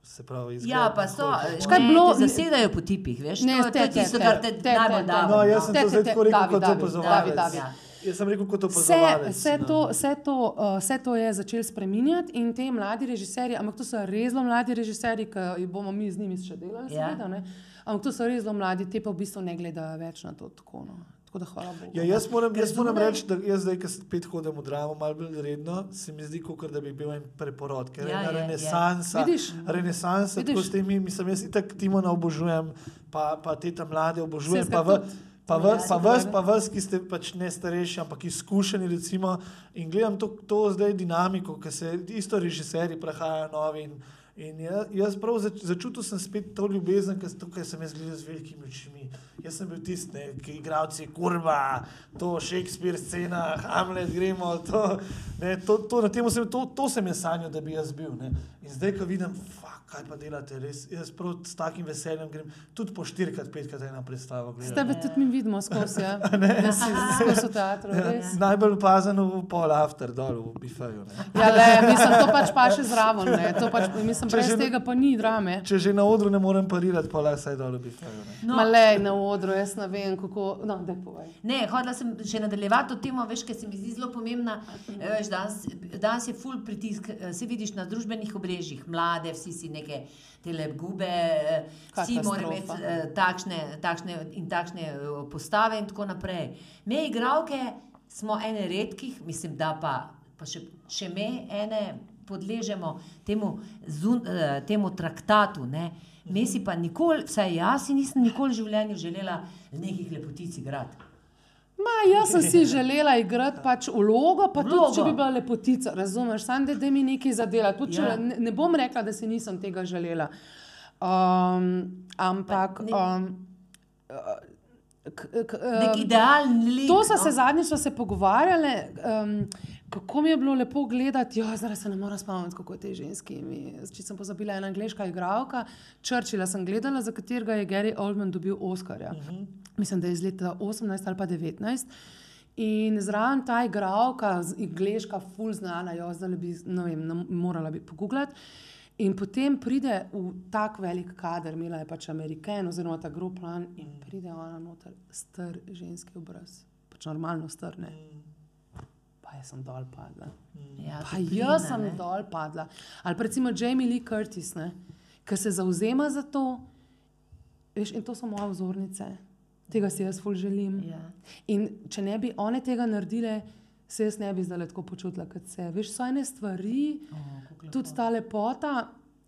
Se pravi, izgled Ja, pa so, Škaj bilo- zasedajo po tipih, veš? Ne, to, to te, je te, tisto, kar te najbolj da. No, jaz sem Te, to zdaj tako rekel kot opazovalec. Ja. Jaz sem rekel kot Vse, opazovalec. vse, no. to, vse, to, uh, vse to je začel spreminjati in te mladi režiserji, ampak to so res zelo mladi režiserji, ki bomo mi z njimi še delali, Ja. seveda. Ne? Ampak to so res zelo mladi, te pa v bistvu ne gledajo več na to tako. No. Tako da hvala Bogu. Ja, jaz moram, jaz moram reči, da jaz zdaj, ki spet hodim v dramo, malo bolj redno, se mi zdi, kot da bi bil en preporod, ker je Ja, je, je. renesansa. Vidiš? Renesansa, tako s temi, mislim, jaz itak Timona obožujem, pa, pa te tam mlade obožujem, pa, v, pa, v, Ja, pa, vas, pa vas, ki ste pač ne starejši, ampak izkušeni, recimo, in gledam to, to zdaj dinamiko, ki se isto režiserji prehajajo novi. In, In jaz, jaz prav zač, začutil sem spet to ljubezen, ki tukaj sem jaz gledal z velikimi očmi. Jaz sem bil tisti, ki igravci, kurva, to Shakespeare scena, Hamlet, gremo, to, ne, to, to, na tem sem, to, to sem jaz sanjal, da bi jaz bil. Ne. In zdaj, ko vidim, kaj pa delate, res, jaz prav s takim veseljem grem tudi po štirikrat, petkrat ena predstava. S gledam. tebe tudi mi vidimo skozi, ja. si skozi v teatru. res. Najbolj opazen v pol after, dol v bifeju. Ne. Ja, le, mislim, to pač pa še zraven. Ne. To Pač, mislim, Če brez že- tega pa ni drame. Če že na odru ne morem parirati, pa le saj dol v bifeju. Ne. No, No. Malej na odru, jaz ne vem, kako. No, da povej. Ne, hodila sem še nadaljevati to temo, veš, ker se mi zdi zelo pomembna. eh, Veš, danes, danes je full pritisk, eh, se vidiš na družbenih obrežjih, mlade, vsi si neke tele gube, eh, vsi morajo imeti eh, takšne, takšne in takšne eh, postave in tako naprej. Me, igravke, smo ene redkih, mislim, da pa, pa še, še me ene podležemo temu, zun, eh, temu traktatu. Ne? Me si pa nikoli, vsaj jaz si nisem nikoli v življenju želela nekih lepotic igrati. Ma, jaz sem si želela igrati pač vlogo, pa tudi Vlogo. če bi bila lepotica, razumeš, samo da, da mi nekaj zadela. Tudi, Ja. ne, ne bom rekla, da si nisem tega želela. Um, ampak. Um, k, k, Nek um, idealen lik. To so se no. zadnjič se pogovarjali, um, kako mi je bilo lepo gledati. Jo, zdaj se ne morem spomniti, kako je te ženski. Če sem pozabila, ena angliška igralka, Churchilla sem gledala, za katerega je Gary Oldman dobil Oscarja. Uh -huh. Mislim, da je iz leta 18 ali pa 19. In zraven ta igralka, angliška, full znana, jo zdaj bi, ne vem, ne, morala bi pogooglati. In potem pride v tak velik kader, imela je pač Amerikan, oziroma ta grob plan, in pride ona noter, star ženski obraz, pač normalno strne. Pa jaz sem dol padla. Ja, Pa toplina, jaz sem ne. dol padla. Ali pa recimo Jamie Lee Curtis, ki se zauzema za to. Veš, in to so moje vzornice, tega si jaz ful želim. Ja. In če ne bi one tega naredile, se jaz ne bi zdaj tako počutila kot se. Veš, so ene stvari, O, kako lepo. tudi ta lepota.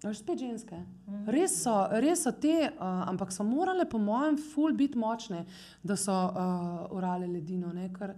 Veš, spet ženske. Res so, res so te, uh, ampak so morale, po mojem, ful biti močne, da so uh, urale ledino. Ne? Ker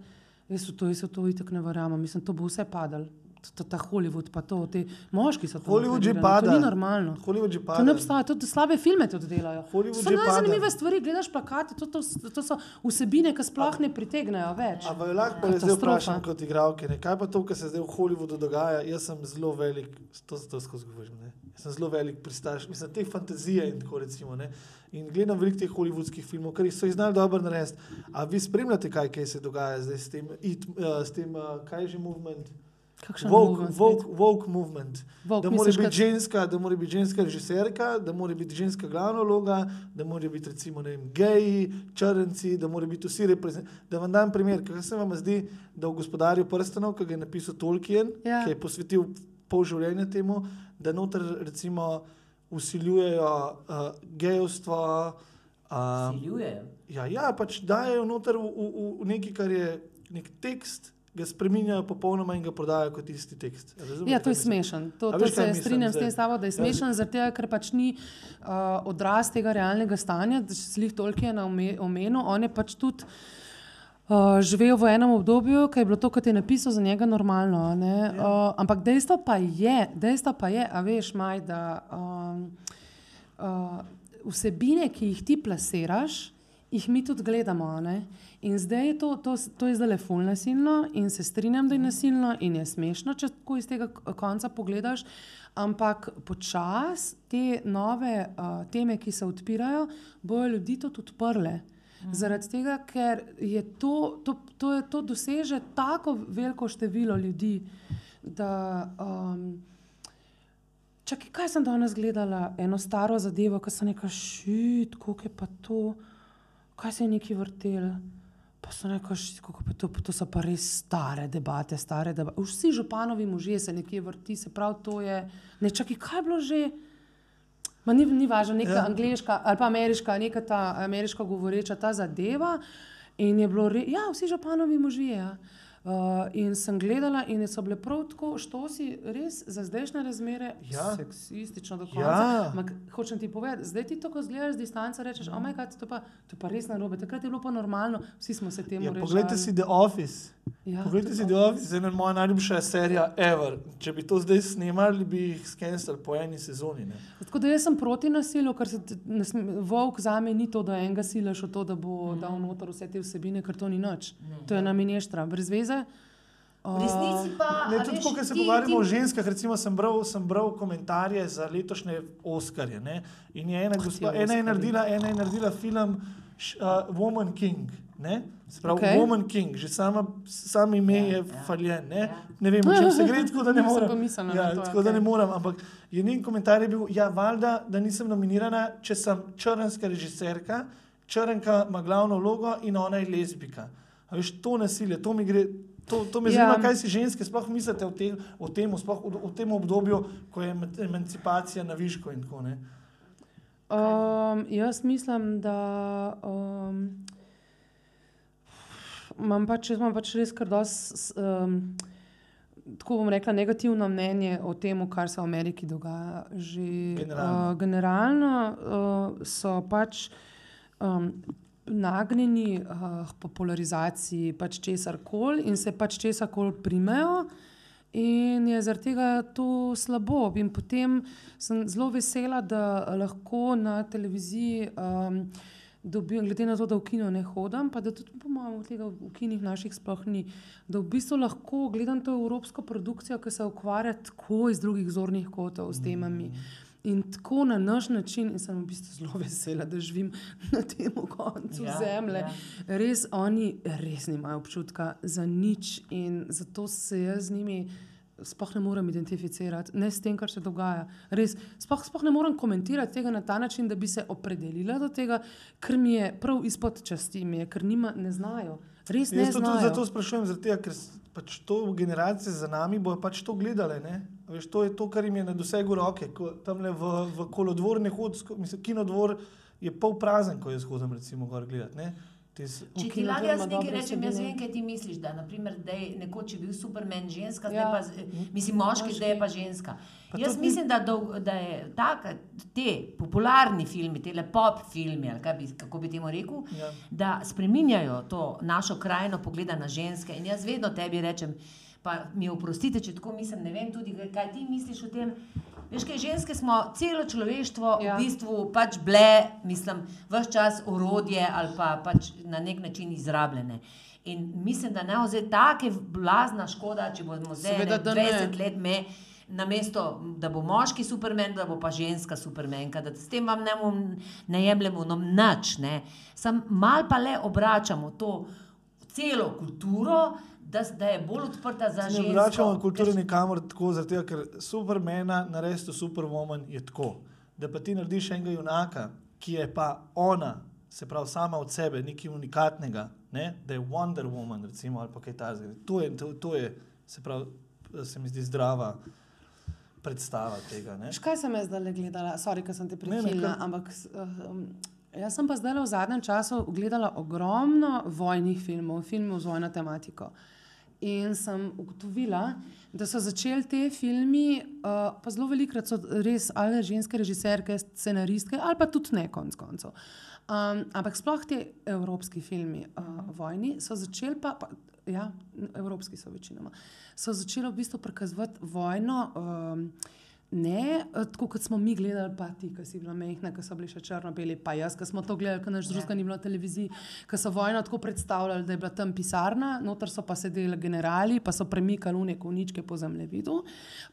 jaz v to, jaz v to itak ne verjamem. Mislim, to bo vse padalo. Ta, ta Hollywood, pa to, te moški so to. Hollywood že pada. To ni normalno. Hollywood že To pada. ne obstaja, tudi slabe filme tudi delajo. Hollywood To so najzanimive stvari, gledaš plakate, to, to, to so vsebine, ki sploh ne pritegnejo več. A vam lahko pa zdaj vprašam kot igralke, ne? kaj pa to, kar se zdaj v Hollywoodu dogaja? Jaz sem zelo velik, to, to skozi govorim, ne? Jaz sem zelo velik pristaš, mislim, te fantazije in tako recimo. Ne? In gledam veliko teh hollywoodskih filmov, ker so jih znali dobro narediti. A vi spremljate, kaj, kaj se dogaja zdaj s tem, it, uh, s tem uh, kaj je že movement? Kakšen Woke, movement spet? woke, woke movement. Woke, da mora biti ženska, da mora biti ženska režiserka, da mora biti ženska glavna vloga, da mora biti recimo ne vem, geji, črnci, da mora biti vsi reprezentativni. Da vam dam primer, kaj se vam zdi, da v gospodarju prstanov, ki ga je napisal Tolkien, Ja. ki je posvetil pol življenja temu, da noter recimo usiljujejo uh, gejovstvo. Um, Siljujejo. ja, ja, pač dajo noter v, v, v nekaj, kar je nek tekst, ga spremenjajo popolnoma in ga prodajajo kot isti tekst. Razumete, Ja, to je smešen. To, to veš, se strinjam s zdaj? tem, stavo, da je Ja. smešen, zaradi tega, ker pač ni uh, odraz tega realnega stanja, da se jih toliko je na ome- omenil. On je pač tudi uh, živel v enem obdobju, ki je bilo to, kot je napisal, za njega normalno. ne. Ja. Uh, ampak dejstvo pa je, dejstvo pa je, a veš, maj, da um, uh, vsebine, ki jih ti plasiraš, jih mi tudi gledamo. ne. In zdaj je to, to, to je zdaj le ful nasilno in se strinjam, da je nasilno in je smešno, če tako iz tega konca pogledaš. Ampak počasi te nove uh, teme, ki se odpirajo, bojo ljudi tudi odprle. Zaradi tega, ker je to, to, to, je, to doseže tako veliko število ljudi, da. Um, Čakaj, kaj sem danes gledala? Eno staro zadevo, ki sem rekla, šit, kako je pa to, kaj se je neki vrtel. Pa so rekli, kako je to, to so pa res stare debate, stare debate. Vsi županovi možje se nekje vrti, se pravi, to je. Ne, čakaj, kaj je bilo že? Ma ni, ni važno, neka ja. angliška ali pa ameriška, neka ta ameriška govoreča ta zadeva. In je bilo, re, ja, vsi županovi možje. Ja. Uh, in sem gledala, in so bile prav tako štosi, res za zdajšnje razmere, Ja. seksistično do konca. Ja. Ampak hočem ti povedati, zdaj ti to, ko gledaš z distance, rečeš, oh, God, to, pa, to pa res narobe. Takrat je bilo pa normalno, vsi smo se temu Ja, režali. poglejte si The Office. Ja, Poglejte si The Office, ena moja najljubša serija ever. Če bi to zdaj snemali, bi jih skenirali po eni sezoni. Ne? Tako da jaz sem proti nasilju, ker se volk za me ni to, da enega silaš v to, da bo Mhm. dal noter vse te vsebine, ker to ni nič. To je na mineštra, brez veze. V resnici pa. Ne, tudi ko se pogovarjamo ti- o ženskah, recimo sem bral, sem bral komentarje za letošnje Oscarje. Ne? In je ena, Oh, gospa, ena, je naredila, ena je naredila film uh, Woman King. Ne? Se pravi, Okej. okay. Woman King, že sama, sam ime Ja, je ja. faljen. Ne? Ja. ne vem, o čem se gre, tako da ne morem. Ja, to, tako da ne morem. Ampak je njen komentar je bil, ja, valjda, da nisem nominirana, če sem črnska režiserka, črnka ima glavno vlogo in ona je lezbika. A veš, to nasilje, to mi gre. To, to me Ja. zanima, kaj si ženske sploh mislite o tem, o tem, sploh v, v tem obdobju, ko je eman- emancipacija na višku in tako naprej. Um, jaz mislim, da um, imam pač, jaz imam pač res kar dosti, um, tako bom rekla, negativno mnenje o tem, kar se v Ameriki dogaja. Že, Generalno. Uh, generalno uh, so pač um, nagnjeni uh, popularizaciji pač česar koli in se pač česar koli primejo. In je zaradi tega to slabo. In potem sem zelo vesela, da lahko na televiziji um, dobim, glede na to, da v kino ne hodim, pa da tudi po mojem tega v kinih naših sploh ni, da v bistvu lahko gledam to evropsko produkcijo, ki se ukvarja tako iz drugih zornih kotov s temami. In tako na naš način, in sem v bistvu zelo vesela, da živim na tem koncu Ja, zemlje. Ja. Res oni res nimajo občutka za nič in zato se jaz z njimi sploh ne morem identificirati, ne s tem, kar se dogaja. Res, sploh, sploh ne morem komentirati tega na ta način, da bi se opredelila do tega, ker mi je prav izpod časti, mi je, ker nima, ne znajo. Res ne Jaz to tudi znajo. zato sprašujem, tega, ker pač to generacije za nami bojo pač to gledale. Ne? Veš, to je to, kar jim je na dosegu roke. Ko, tamle v, v kolodvor ne hodi, sko- mislim, kinodvor je pol prazen, ko jaz hodim recimo gor gledati. Če ti lahko dvor jaz nekaj rečem, jaz vem, kaj ti misliš, da, naprimer, da je nekoč je bil Superman ženska, zdaj Ja. pa, z- mislim, moški, zdaj je pa ženska. Pa Jaz mislim, da, dolg, da je tak, te popularni filmi, te pop filmi, ali bi, kako bi temu rekel, Ja. da spreminjajo to našo krajino pogleda na ženske. In jaz vedno tebi rečem, pa mi oprostite, če tako mislim, ne vem tudi, kaj ti misliš o tem. Veš, kaj ženske smo, celo človeštvo ja. V bistvu pač bile, mislim, vse čas orodje ali pa pač na nek način izrabljene. In mislim, da ne oziroma tako blazna škoda, če bomo zdaj Seveda, ene da ne. 20 let me. Namesto da bo moški supermen, da bo pa ženska supermenka, da s tem vam ne, ne jemljemo no nič. Ne. Sam mal pa le obračamo to celo kulturo, da, da je bolj odprta za Ne žensko. vračamo kulture nikamor tako, tega, ker supermena narediti superwoman je tako. Da pa ti narediš enega junaka, ki je pa ona, se pravi sama od sebe, nekaj unikatnega, ne? da je Wonder Woman, recimo, ali pa kaj takega. To, je- to, to je, se pravi, se mi zdi zdrava predstava tega. Ne? Veš, kaj sem jaz zdaj gledala, sorry, ker sem te Ne, ne, prekinila, ampak s- um, jaz sem pa zdaj v zadnjem času gledala ogromno vojnih filmov, filmov z vojno tematiko. In sem ugotovila, da so začeli te filmi, uh, pa zelo velikrat so res ali ženske režiserke, scenaristke, ali pa tudi ne, konc koncev. Um, ampak sploh ti evropski filmi uh, vojni so začeli pa. pa Ja, evropski so večinoma. So začeli v bistvu prikazovati vojno, um, ne eh, tako, kot smo mi gledali, pa ti, ki si bila mehna, ki so bili še črno-beli, pa jaz, ki smo to gledali, ker naš drugega ni bilo na televiziji, ki so vojno tako predstavljali, da je bila tam pisarna, noter so pa sedeli generali, pa so premikali une koničke po zemljevidu,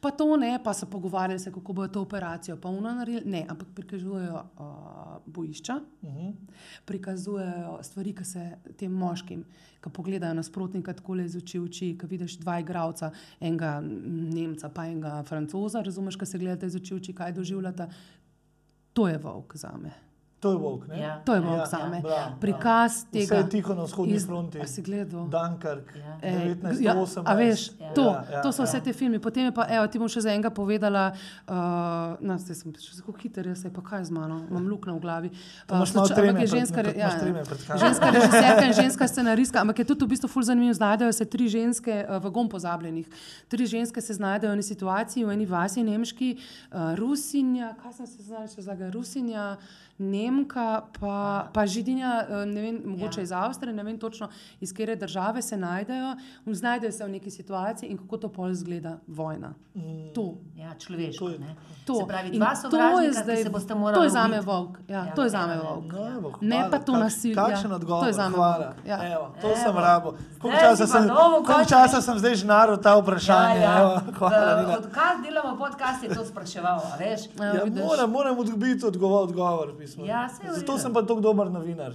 pa to ne, pa so pogovarjali se, kako bojo to operacijo, pa uno naredili, ne, ampak prikazujejo uh, bojišča, Uh -huh. prikazujejo stvari, ki se tem moškim, ki pogledajo nasprotnika tako le iz oči v oči, ki vidiš dva igralca, enega Nemca, pa enega Francoza, razumeš, ki se gledate iz oči v oči, kaj doživljate. To je volk za me. To je Vok, ne? Ja. To je Vok Ja, zame. bravo, Prikaz Vse tega. je tiho na vzhodni iz- fronti. A si gledal? Dunkirk, Ja. Ej, 1918. Ja, a veš, Ja. to, Ja, ja, to so vse ja. te filme. Potem je pa, evo, ti bom še za enega povedala, uh, no, zdaj sem še tako hiter, jaz se pa kaj z mano, imam luknjo v glavi. Uh, treme ampak je pred- ženska, pred- re- ja, imaš treme pred ženska režiserka in ženska scenaristka, ampak je tudi v bistvu ful zanimivo. Znajdejo se tri ženske, uh, vagom pozabljenih. Tri ženske se znajdejo v eni situaciji, v eni vasi nemški, uh, Rusinja, kaj sem se znašla, zlaga, Rusinja. Nemka, pa, pa židinja, eh, ne vem, mogoče Ja. iz Avstrije, ne vem točno iz katere države se najdejo, znajdejo se v neki situaciji in kako to pol izgleda vojna. To. Ja, človeško. To je- ne. To. Se pravi, dva to je sovražnika, zdaj- ki se boste To morali je za me ubiti. volk. Ja, Ja, to je za me evo, volk. No, evo, Ne hvala. pa to Kak- nasilje. Kakšen Ja, odgovor? to je zame hvala. volk, ja. Evo, to Evo. sem rabo. Koliko časa sem, končno- časa sem zdaj žnaral ta vprašanja? Evo, hvala, V- Nina. Odkar delamo podcast, je to spraševal, veš? Ja, Ja, moram, moram dobiti odgovor. odgovor pismo. Ja, saj je v Zato sem pa tako dober novinar.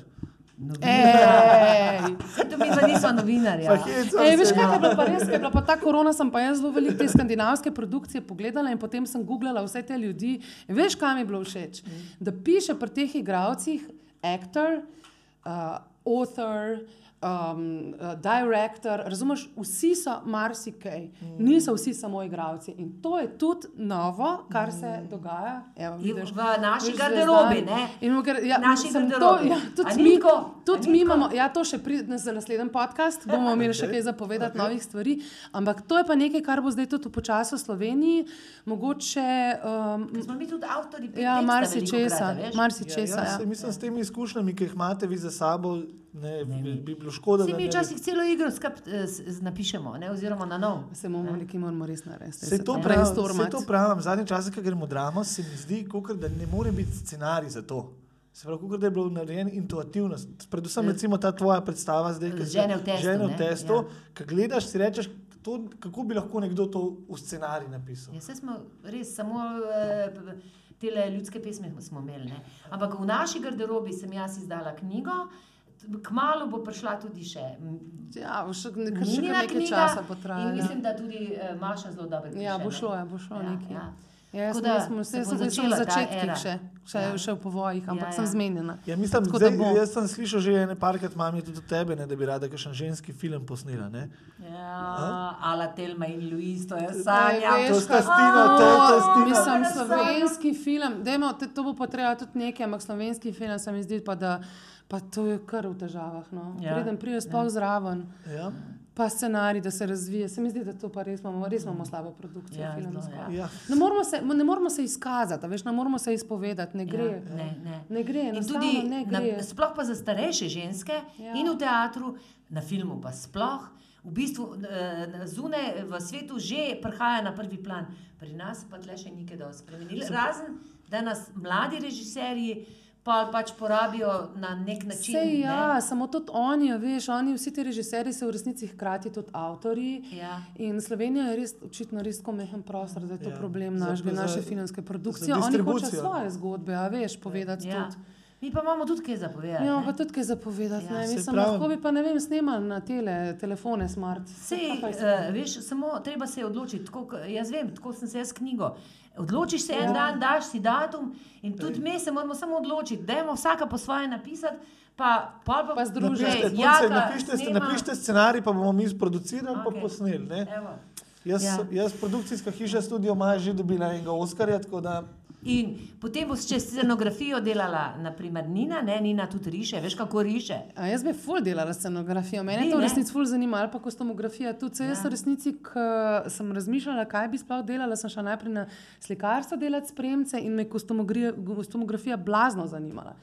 Ej, To mi pa nismo novinarji. Hecam Ej, veš, se, kaj je bilo pa res, ko je bila pa ta korona, sem pa jaz zelo veliko te skandinavske produkcije pogledala in potem sem googlala vse te ljudi. In veš, kam mi je bilo všeč? Da piše pri teh igravcih actor, uh, author, um, uh, director, razumeš, vsi so marsikaj, niso vsi samo igravci. In to je tudi novo, kar se dogaja. Evo, vidiš, v naši garderobi? In gar- ja, Naši mislim, to, ja, tudi mi, tudi mi imamo, ja, to še pride za naslednji podcast, bomo imeli še kaj za povedati, okay. novih stvari. Ampak to je pa nekaj, kar bo zdaj tudi počasi v Sloveniji, mogoče. Um, Smo mi tudi avtori ja, marsičesa, Ja, marsičesa. ja, Ja, saj mislim, s temi izkušnjami, ki jih imate vi za sabo, ne, bi, bi bilo škoda. Vsi da mi ne včasih celo igro skup, eh, s- napišemo, ne? oziroma na nov. Se moramo nekaj moramo res narediti. Se to to pravim, se to pravim. Zadnji čas, ko gremo dramo, se mi zdi, kakor, da ne more biti scenarij za to. Se pravi, kakor da je bilo narejeno intuitivno. Predvsem recimo ta tvoja predstava zdaj, ki se Žene v testu, Žene v ne? testu, Ja. ja. gledaš, si rečeš, to, kako bi lahko nekdo to v scenarij napisal. Ja, saj smo res samo eh, te ljudske pesmi smo imeli. Ne? Ampak v naši garderobi sem jaz izdala knjigo, kmalo bo prišla tudi še. Ja, bo še, ne, kar še nekaj knjiga časa In potrajalo. mislim, da tudi uh, Maša zelo dobro piše. Ja, bo ne. šlo, ja, bo šlo Ja, nekaj. ja. Ja, jaz sem, da sem, se bo sem, sem v začetkih še, še, Ja. še v povojih, ampak Ja, sem ja. zmenjena. Ja, mislim, Tako da zdaj, bo. jaz sem slišal že ene parkrat, mami tudi od tebe, ne, da bi rada kakšen ženski film posnela. Ne? Ja, Ala Telma in Luis, to je Sanja. veš, To kaj- Stina, to O, sta Stina. Mislim, slovenski film, dajmo, te, to bo pa treba tudi nekaj, ampak slovenski film se mi zdi pa, da pa to je kar v težavah. No. Ja. Preden pride sploh ja. zraven, Ja? pa scenarij, da se razvije. Se mi zdi, da to pa res imamo, res imamo slabo produkcijo Ja, filmsko. zelo, ja. Ja. Ne moramo se, ne moramo se izkazati, veš, ne moramo se izpovedati, ne gre. Ja, ne, ne. Ne gre, tudi, ne na, gre. sploh pa za starejše ženske Ja. ja. in v teatru, na filmu pa sploh. V bistvu eh, zunaj v svetu že prihaja na prvi plan, pri nas pa tle še nekaj dosti spremenili. Razen, da nas mladi režiserji pa pač porabijo na nek način. Sej, ja, ne. samo tudi oni, veš, oni vsi ti režiserji so v resnici hkrati tudi avtori. Ja. In Slovenija je res, očitno res tako mehen prostor, da je to Ja. problem našega, za- naše filmske produkcije. Oni hočejo svoje zgodbe, a veš, povedati Ja. tudi. Mi pa imamo tudi kaj zapovedati. Ja, pa tudi kaj zapovedati. Ja, Mislim, pravim. lahko bi pa, ne vem, snemali na tele, telefone smart. Sej, pa uh, veš, samo treba se je odločiti. Tako, jaz vem, tako sem se jaz knjigo. Odločiš se en Ja. dan, daš si datum in tudi mi se moramo samo odločiti. Dajmo vsaka po svoje napisati, pa pa, pa, Pa Ej, punce, Jaka napišite, snema. napišite scenarij, pa bomo mi sproducirali okay. posneli. ne. Evo. Jaz, Ja. ja. jaz, produkcijska hiša Studio Maja, že dobila enega Oskarja, tako da In potem boš čez scenografijo delala, naprimer Nina, ne Nina tudi riše, veš kako riše. A jaz bi ful delala scenografijo. Mene Bi, je to v resnici ful zanimalo, ali pa kostumografija. Tudi ja. jaz v resnici, ko sem razmišljala, kaj bi sploh delala, sem šla najprej na slikarstvo delati spremce in me kostumografija blazno zanimala.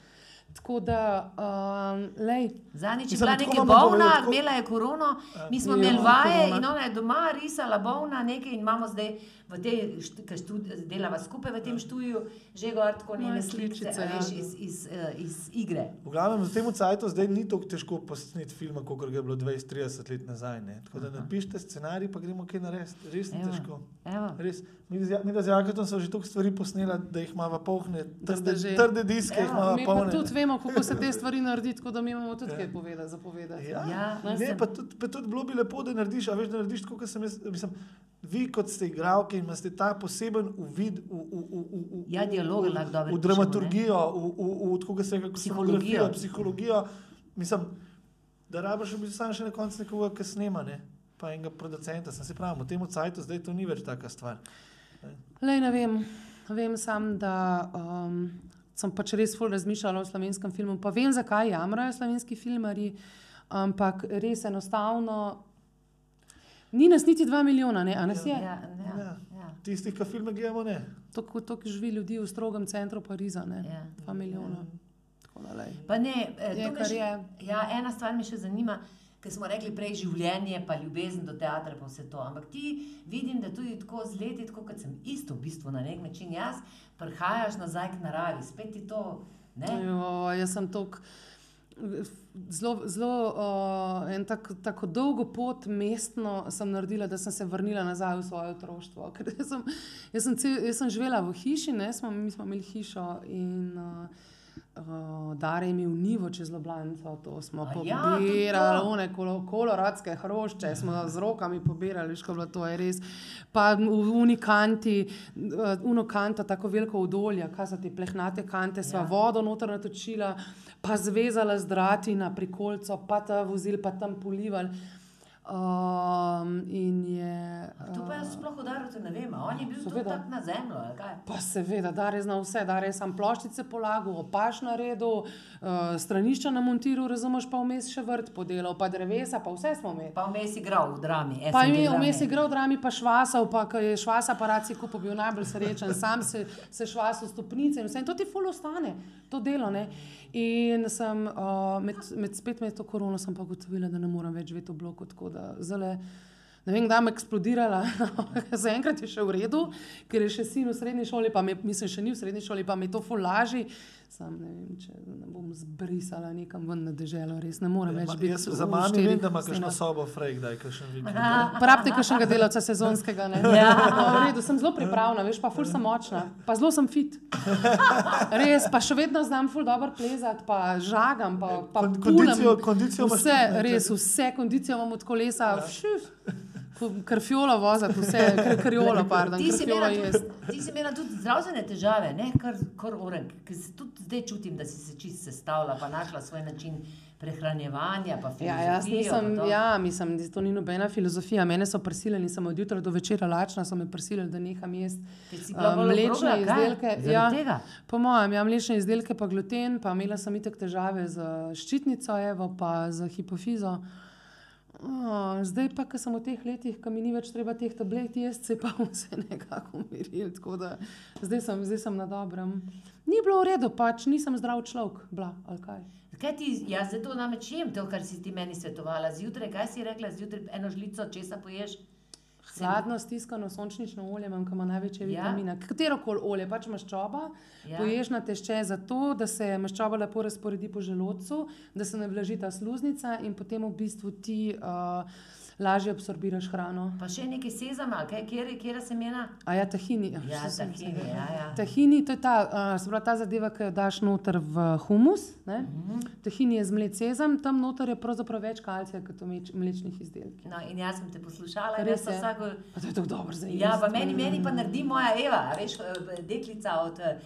Tako da, um, lej, Zadnjič je bila nekaj bolna, povedati, tako- imela je korono, mi smo Ja, imeli vaje korona. in ona je doma risala bolna nekaj in imamo zdaj v tej, ker delava skupaj v tem študiju, že gor tako njene sličice, ja. veš, iz, iz, eh, iz igre. v glavnem v tem cajtu zdaj ni tako težko posneti filma, kot je bilo 20-30 let nazaj. Ne. Tako da napišite scenarij, pa gremo kaj narediti. Res ni Evo, težko. evo. Res. Mi z Ja- mi z Jakotom smo že toliko stvari posneli, da jih imamo polne, Da trde, že- trde diske, Evo, mi pa polne. tudi vemo, kako se te stvari naredi, tako da mi imamo tudi kaj povedati, zapovedati. Ja, Ja, ne, pa tudi, pa tudi bilo bi lepo, da narediš, a veš, da narediš tako, kot sem jaz. Mislim, vi, kot ste igralke, imate ta poseben uvid v, v, v, v, v, Ja, dialoge v, v pišemo, dramaturgijo, v, v, v tako se reče, Psihologijo. psihologijo. psihologijo. Mislim, da rabiš v bistvu samo še na koncu nekoga, ki snema, ne? pa enega producenta. Sem se pravi, v tem cajtu zdaj to ni več taka stvar. Lej, ne vem, vem sam, da um, sem pač res ful razmišljala o slovenskem filmu. Pa vem, zakaj jamrajo slovenski filmari, ampak res enostavno. Ni nas niti dva milijona, ne? a nas je. Ja, ja, Ja. ja. Tistih, ki filme gledamo, ne. Toliko, toliko živi ljudi v strogem centru Pariza, ne? Ja. Dva milijona. Tako lej. Pa ne, eh, Je, to kar je. Ja, ena stvar me še zanima, ker smo rekli prej življenje, pa ljubezen do teatra, pa vse to. Ampak ti vidim, da tudi tako z leti, tako kot sem isto v bistvu na nek način jaz, prihajaš nazaj k naravi, spet ti to. Ne? Jo, jaz sem tok. Zelo, zelo uh, en tak, tako dolgo pot mestno sem naredila, da sem se vrnila nazaj v svoje otroštvo. Ker jaz sem, jaz sem, cel, jaz sem živela v hiši, ne, smo, mi smo imeli hišo in uh, uh, Dare je imel nivo čez Loblanco, to smo A ja, pobirali, to. one kolo, koloradske hrošče smo z rokami pobirali, bilo to je res. Pa v unikanti, uno kanto, tako veliko udolja, kaj so ti plehnate kante, sva Ja. ja. vodo noter natočila, pa zvezala z drati na prikolco, pa ta vozil, pa tam polival. Um, in je. To pa jaz sploh udaril, ne vem, on je bil Seveda. tak na zemljo? Pa seveda, da res zna vse, da res sam ploščice polagal, opaš naredil, uh, stranišča namontiral, razumeš, pa vmes še vrt podelal, pa drevesa, pa vse smo imeli. Pa vmes igral v drami. Pa SNG je vmes igral drami, pa švasal, pa je švasa aparat si kupil, bil najbolj srečen, sam se, se švasal stopnice in vse. In to ti ful ostane, to delo. Ne? In sem uh, med, med, spet med to korono sem pa ugotovila, da ne morem več živeti v bloku. Da ne vem, kdaj me eksplodirala. Zaenkrat je še v redu, ker je še sin v srednji šoli, pa me, mislim, še ni v srednji šoli, pa mi to fulaži. Sam ne vem, če ne bom zbrisala nekam ven na deželo, res ne morem več biti. Jaz za mami vem, da ima kakšno sobo, Frejk, da je kakšen vikend. Pravite, kakšnega delavca sezonskega. Ne? Ja. No, v redu, sem zelo pripravljena, veš, pa ful sem močna, pa zelo sem fit. Res, pa še vedno znam ful dobro plezati, pa žagam, pa, pa Kon- pulam. kondicijo- kondicijo Vse, res, vse kondicijo imam od kolesa, ja. Krfjolo vozati, vse, kr, krjolo, pardon, Ti si, imela tudi, ti si imela tudi zdravstvene težave, ne? kar, kar orek, ker se tudi zdaj čutim, da si se čist sestavila, pa našla svoj način prehranjevanja. Pa Ja, jaz nisem, to. ja, mislim, da to ni nobena filozofija. Mene so prisilili, sem od jutra do večera lačna, so me prisilili, da neham jesti uh, bolj mlečne okrogla, kaj? izdelke. Ja, tega? po mojem, ja, mlečne izdelke, pa gluten, pa imela sem itek težave z ščitnico, evo, pa z hipofizo. Oh, zdaj pa, ko sem v teh letih, ko mi ni več treba teh tablet jesti, se pa vse nekako umiril. tako da Zdaj sem, zdaj sem na dobrem. Ni bilo v redu, pač nisem zdrav človek, bila ali kaj. Kaj ti, jaz zato namreč jem to, kar si ti meni svetovala zjutraj. Kaj si rekla zjutraj, eno žlico, česa poješ? Hladno, stiskano sončnično olje, imam, ki ima največje Ja. vitamine. Katero koli olje, pač maščoba, Ja. poješ na tešče zato, da se maščoba lepo razporedi po želodcu, da se ne vlaži ta sluznica in potem v bistvu ti uh, lažje absorbiraš hrano. Pa še nekaj sezama, kaj, kjer, kjer semena? A ja, tahini. Ja, sem- tahini, ja, ja. Tahini, to je ta, uh, se pravi, ta zadeva, ki jo daš noter v humus. Ne? Mhm. Tahini je zmlet sezam, tam noter je pravzaprav več kalcija kot v meč, mlečnih izdelkih. No, in jaz sem te poslušala, Res sem je. vsako. Pa to je tako dobro za Ja, pa meni, meni pa naredi moja Eva, veš, eh, deklica od uh,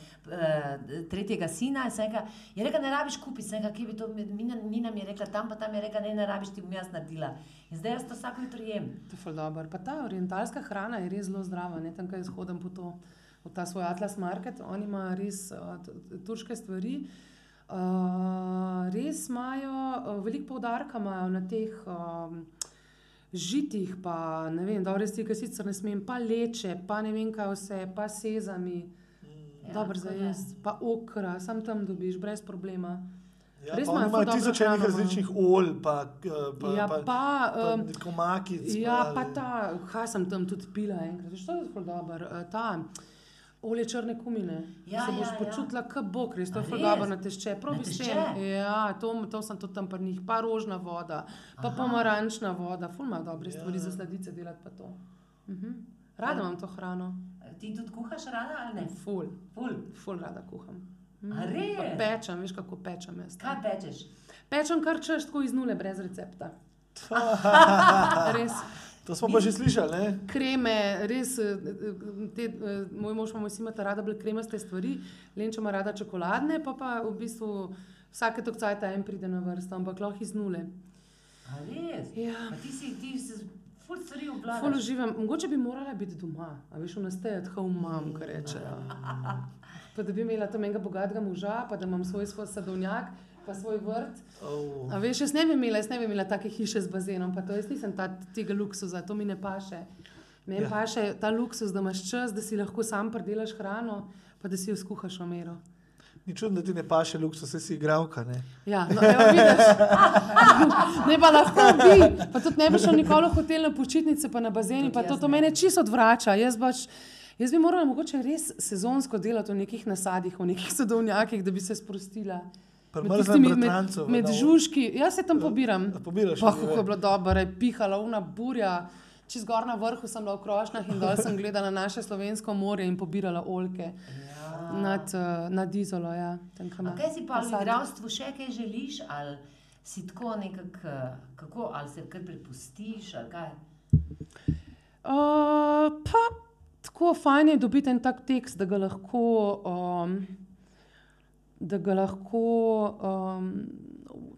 tretjega sina. Rekla, je rekla, ne rabiš kupiti, kje bi to, Mina, Nina mi je rekla, tam pa tam je rekla, ne, ne rabiš ti bom jaz naredila. In zdaj jaz to vsako jutro jem. To je ful dobro. Pa ta orientalska hrana je res zelo zdrava. Ne? Tam, ko jaz hodim po to, v ta svoj Atlas Market, oni imajo res uh, turške stvari. Uh, res imajo uh, veliko poudarka imajo na teh um, žitih, pa ne vem, dobro, res ti, ki sicer ne smem, pa leče, pa ne vem kaj vse, pa sezami, Ja, ja, dobro za da. jesti, pa okra, sam tam dobiš, brez problema. Ja, Res pa oni imajo tisoč enih no. različnih olj, pa, eh, pa, Ja, pa, pa, pa um, komakic. Ja, pa ta, kaj sem tam tudi pila enkrat, veš, to je zelo dobro. eh, Ta olje črne kumine. Ja, se boš ja, ja. počutila, kot bog, res to je dobro na tešče. Prav Na bi s tem. Ja, to, to sem tudi tam pri njih, pa rožna voda, pa Aha. pomarančna voda, ful ima dobre stvari Ja. za sladice delati pa to. Mhm. Rada imam to hrano, Ti tudi kuhaš rada ali ne? ful, Ful. ful rada kuham. A res? Pečem, veš kako pečem jaz. Kaj pečeš? Pečem kar češ tako iz nule, brez recepta. Res. To smo pa že slišali, ne? Kreme, res, eh, te, eh, moj mož, pa moj sin, imata rada kremaste stvari, Lenča ima rada čokoladne, pa pa v bistvu vsake tok cajt en pride na vrsto, ampak lahko iz nule. A res? Ja. Pa ti si, ti si ful stvari Ful obvladaš. uživam, mogoče bi morala biti doma, a veš, v nas stay at home mom, kar rečejo. Pa da bi imela tam enega bogatega moža, pa da imam svoj, svoj sadovnjak, pa svoj vrt. Oh. A veš, jaz ne bi imela, jaz ne bi imela take hiše z bazenom, pa to jaz nisem ta, tega luksuza, to mi ne paše. Meni Ja. ja. paše ta luksus, da imaš čas, da si lahko sam pridelaš hrano, pa da si jo skuhaš v mero. Ni čudno, da ti ne paše luksus, saj si igralka, ne? Ja, no, evo, vidiš. ne pa lahko bi, pa tudi ne bi šel nikoli v hotel na počitnice, pa na pa to, to ne. mene čisto odvrača. Jaz, baš, jaz bi morala mogoče res sezonsko delati v nekih nasadih, v nekih sadovnjakih, da bi se sprostila. Pri Med med, med žužki, jaz se tam pobiram. A pobiraš, Pa, kako je bilo dobro, je pihala una burja. Čez gor na vrhu sem bila v krošnjah in dol sem gledala naše slovensko morje in pobirala oljke Ja. Nad, uh, nad Izolo. Ja, tam, ima kaj si pa v igralstvu še kaj želiš, ali si tako nekako, eh, kako, ali se kar prepustiš, ali kaj? Uh, pa tako fajn je dobiti en tak tekst, da ga lahko, um, da ga lahko, um,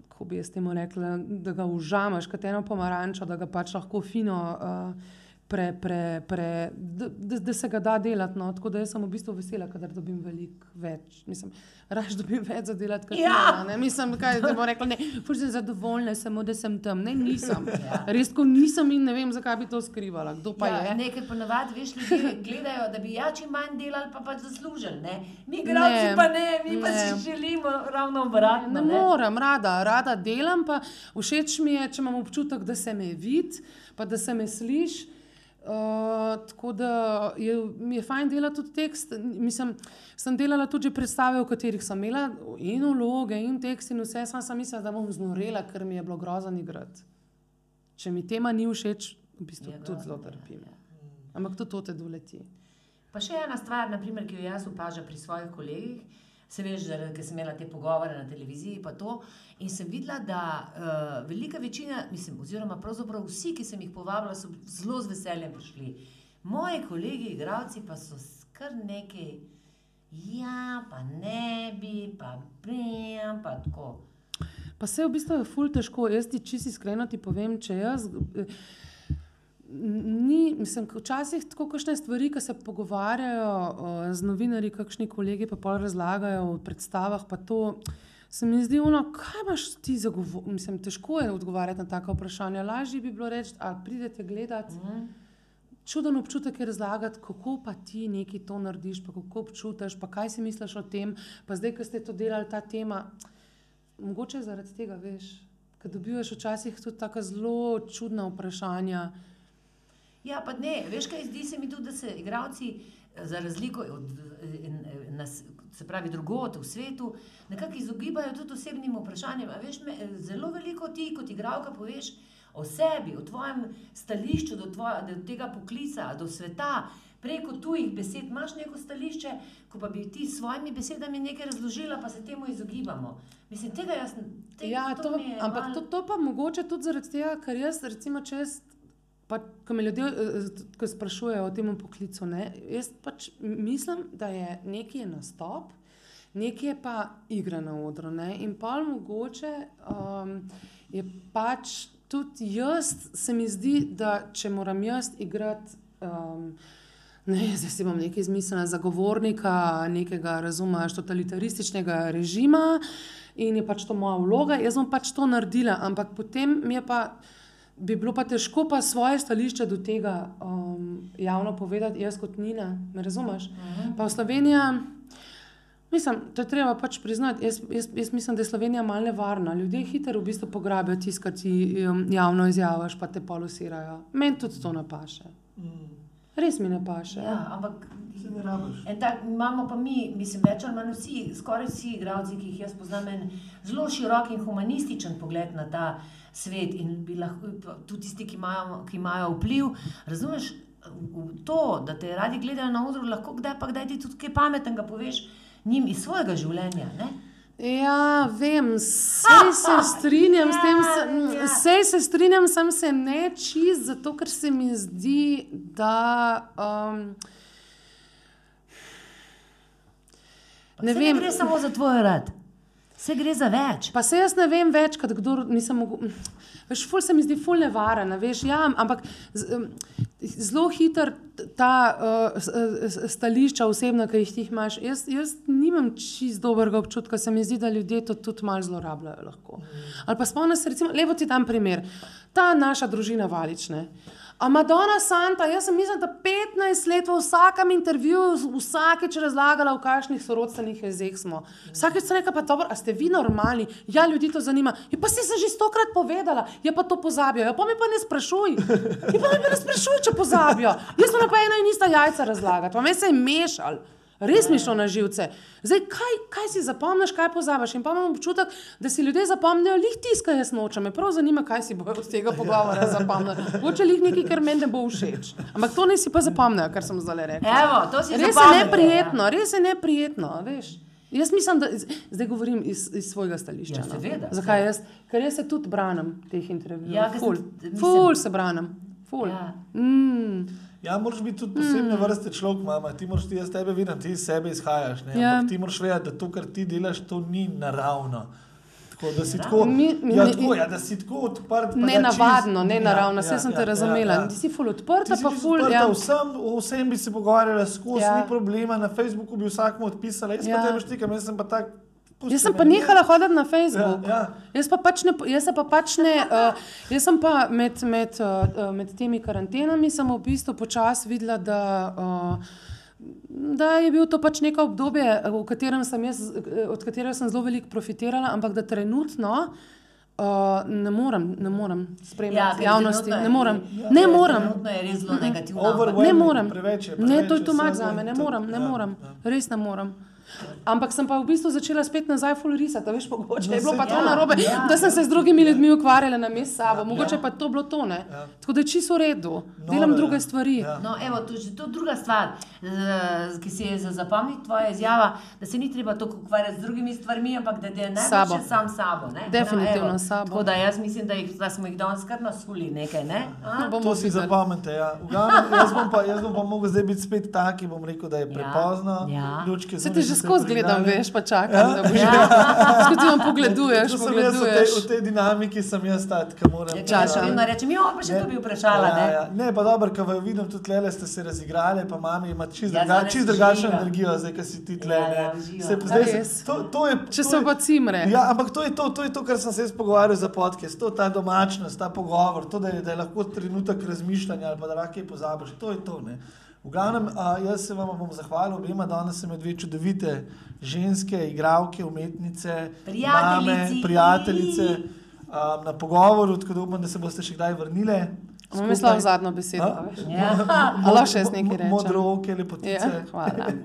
kako bi jaz temu rekla, da ga užamaš, kot eno pomarančo, da ga pač lahko fino. Uh, Pre, pre, pre, da, da, se ga da delati. No. Tako da jaz sem v bistvu vesela, kadar dobim veliko več. Mislim, raje dobim več za delati, kot Ja. ne. Mislim, kaj da bom rekla, ne, ful sem zadovoljna, samo da sem tam. Ne, nisem. Ja. Res, ko nisem in ne vem, zakaj bi to skrivala. Kdo pa ja, je? Nekaj ponavadi, veš, ljudje gledajo, da bi ja čim manj delali, pa pač zaslužili. Ne? Mi, Ne, pa ne, mi pa ne. si želimo ravno obratno. Ne morem, rada, rada delam, pa všeč mi je, če imam občutek, da se me vidi, pa da se me sliši. Uh, tako da je, mi je fajn delati tudi tekst. Mislim, sem delala tudi predstave, v katerih sem imela in vloge, in tekst, in vse. Sam sem mislila, da bom znorela, ker mi je bilo grozno igrati. Če mi tema ni všeč, v bistvu Je tudi zelo grozno, trpim. ja. Ampak tudi to te doleti. Pa še ena stvar, naprimer, ki jo jaz opažam pri svojih kolegih. Se veš, zaradi- ker sem imela te pogovore na televiziji, to. In sem videla, da uh, velika večina, mislim, oziroma pravzaprav vsi, ki sem jih povabila, so zelo z veseljem prišli. Moji kolegi, igravci, pa so kar nekaj, ja, pa ne bi, pa prijam, pa tako. Pa se v bistvu je ful težko. Jaz ti čisto iskreno ti povem, če jaz. eh, Ni, mislim, včasih tako kakšne stvari, ki se pogovarjajo uh, z novinarji, kakšni kolegi pa pol razlagajo v predstavah, pa to se mi zdi, ono, kaj imaš ti za govor. Mislim, težko je odgovarjati na taka vprašanja. Lažje bi bilo reči, ali pridete gledati. Mm. Čuden občutek je razlagati, kako pa ti nekaj to narediš, pa kako občutiš, pa kaj si misliš o tem. Pa zdaj, ko ste to delali, ta tema, mogoče zaradi tega, veš, ker dobivaš včasih tudi tako zelo čudna vprašanja. Ja, pa ne, veš kaj, zdi se mi tudi, da se igravci, eh, za razliko od eh, eh, nas, se pravi drugot v svetu, nekako izogibajo tudi osebnim vprašanjem. A veš, me, zelo veliko ti kot igralka poveš o sebi, o tvojem stališču do, tvoje, do tega poklica, do sveta. Preko tujih besed imaš neko stališče, ko pa bi ti s svojimi besedami nekaj razložila, pa se temu izogibamo. Mislim, tega jaz ne. Ja, to, je ampak malo- to, to pa mogoče tudi zaradi tega, ker jaz, recimo, če jaz. Pa, ko me ljudje eh, ko sprašujejo o tem poklicu, ne, jaz pač mislim, da je nekaj nastop, nekaj je pa igra na odru. Ne, in pa mogoče um, je pač tudi jaz, se mi zdi, da če moram jaz igrati. Um, Ne, zdaj si bom nekaj izmislila, zagovornika nekega, razumeš, totalitarističnega režima in je pač to moja vloga, jaz bom pač to naredila, ampak potem mi je pa, bi bilo pa težko pa svoje stališče do tega um, javno povedati, jaz kot Nina, me razumeš? Pa v Sloveniji, mislim, to je treba pač priznati, jaz, jaz, jaz mislim, da je Slovenija malo nevarna. Ljudje hitro v bistvu pograbijo tisto, kar ti um, javno izjaviš, pa te polusirajo. Meni tudi to napaše. Mm. Res mi ne paše. Ja, ampak Se ne rabiš. En tak, imamo pa mi, mislim, več ali manj vsi, skoraj vsi igralci, ki jih jaz poznam, en zelo širok in humanističen pogled na ta svet in bi lahko tudi tisti, ki imajo, ki imajo vpliv. Razumeš, to, da te radi gledajo na odru, lahko kdaj pa kdaj ti tudi kaj pametnega poveš. njim iz svojega življenja. Ne? Ja, vem, sej se strinjam s tem, Ja, ja. se- sej se strinjam, sem se ne čist, zato ker se mi zdi, da. Um, ne vem, Ne gre samo za tvoj rad, vse gre za več. Pa se jaz ne vem več, kot kdo nisem mogel. Veš, ful se mi zdi ful nevaren, veš, ja, ampak z- zelo hiter ta uh, stališča osebna, ki jih ti imaš. Jaz, jaz nimam čist dobrega občutka, se mi zdi, da ljudje to tudi malo zlorabljajo. Lahko. Ali pa spomnim se, recimo, lepo ti dam primer. Ta naša družina Valične. A Madonna Santa, jaz sem mislim, da 15 let v vsakem intervjuju, vsakeč razlagala, v kakšnih sorodstvenih jezeh smo. Vsakeč sem rekla, pa dobro, a ste vi normalni? Ja, ljudi to zanima. Ja, pa si se že stokrat povedala, ja pa to pozabijo. Ja, pa me pa ne sprašuj. Ja, pa me pa ne sprašuj, če pozabijo. Jaz sem pa ena in ista jajca razlagati, pa me se je mešal. Res mi šlo na živce. Zdaj, kaj, kaj si zapomniš, kaj pozabiš? In pa imam občutek, da si ljudje zapomnijo lih tiska, jaz nočem. Me prav zanima, kaj si bojo iz tega pogovora zapomnili. Mogoče lih nekaj, kar meni ne bo všeč. Ampak to ne si pa zapomnijo, kar sem zdaj rekla. Evo, to si Res je zapomnila, neprijetno, res je neprijetno, veš. Jaz mislim, da zdaj govorim iz, iz svojega stališča. Ja, no. seveda, Zakaj jaz? Ker jaz se tudi branim teh intervjujev. Ja, ful, sem- ful se branim. Ful. Ja. Mm. Ja, moraš biti tudi posebne vrste človek, mama. Ti moraš ti, jaz tebe vidim, ti iz sebe izhajaš. Ne? Ja. Ampak ti moraš vedeti, da to, kar ti delaš, to ni naravno. Tako da si tako, Mi- mi- ja, tako, ja, da si tako odprt. Ne navadno, ne naravno, vse sem te razumela. Ti si ful odprta, Ti si pa ful. odprta, Ja. Vsem, vsem bi se pogovarjala skozi, Ja. ni problema. Na Facebooku bi vsakmu odpisala, jaz Ja. pa tebe štikam, jaz sem pa tak. Jaz sem pa ne. nehala hoditi na Facebook. Ja, ja. Jaz, pa pač ne, jaz se pa pač ne. Uh, jaz sem pa med, med, uh, med temi karantenami sem v bistvu počasi videla, da. Uh, Da je bil to pač neko obdobje, v katerem sem jaz, od katerega sem zelo veliko profitirala, ampak da trenutno uh, ne morem, ne morem spremljati ja, javnosti. Ne morem, ja, ne morem. Trenutno je res zelo negativno. Overwhelming. ampak- Ne morem. preveč je, ne, preveč to je tu mač za me, ne morem, ne ja, morem, ja. res ne morem. Ampak sem pa v bistvu začela spet nazaj full risati, a veš, mogoče No, je bilo pa to ja, narobe, ja, da sem se z drugimi ljudmi ukvarjala na mestu sabo, Ja. mogoče pa je to bilo to, ne. Ja. Tako da je čisto v redu, Noro delam je. druge stvari. Ja. No, evo, to je to druga stvar, ki si je za zapomniti tvoja izjava, da se ni treba toliko ukvarjati z drugimi stvarmi, ampak da je Sabo. najbolje sam sabo. Ne? Definitivno evo, s sabo. Tako da jaz mislim, da, jih, da smo jih danes kar nasuli nekaj. Ne? A? Bomo To si videli. zapomnite. Ja. Glavnem, Jaz bom pa, jaz bom pa mogel zdaj biti spet taki, bom rekel, da je prepozno. ja. Lučke Se se skozi gledam, veš, pa čakam, da boš že. Skozi ti vam pogleduješ, To jaz v tej, pogleduješ. v tej dinamiki, sem jaz ta, ki moram. Ja, Čaša. če vedno rečem, jo, pa še to bi vprašala. Ja, ne? ja. ne, pa dobro, ker vidim tudi tle, ste se razigrali, pa mami ima čist, Ja, druga, čist drugačno energijo, zdaj, ki si ti tle. Ja, ne. ja. Se- zdaj se- to, to je, Če je- pa cimre. Ja, ampak to je to, to je to, kar sem se jaz pogovarjal za podcast, to je ta domačnost, ta pogovor, to, da je, da je lahko trenutek razmišljanja ali pa da lahko kaj pozabiš, to je to. Ne. V glavnem, jaz se vam bom zahvalil obema, danes se med dve čudovite ženske, igralke, umetnice, Prijateljici. mame, prijateljice a, na pogovoru, tako da upam, da se boste še kdaj vrnile. Imam mislila v zadnjo besedo. A? a veš. Ja. Lahko še nekaj rečem? Modro oke, lepotice. Ja, hvala.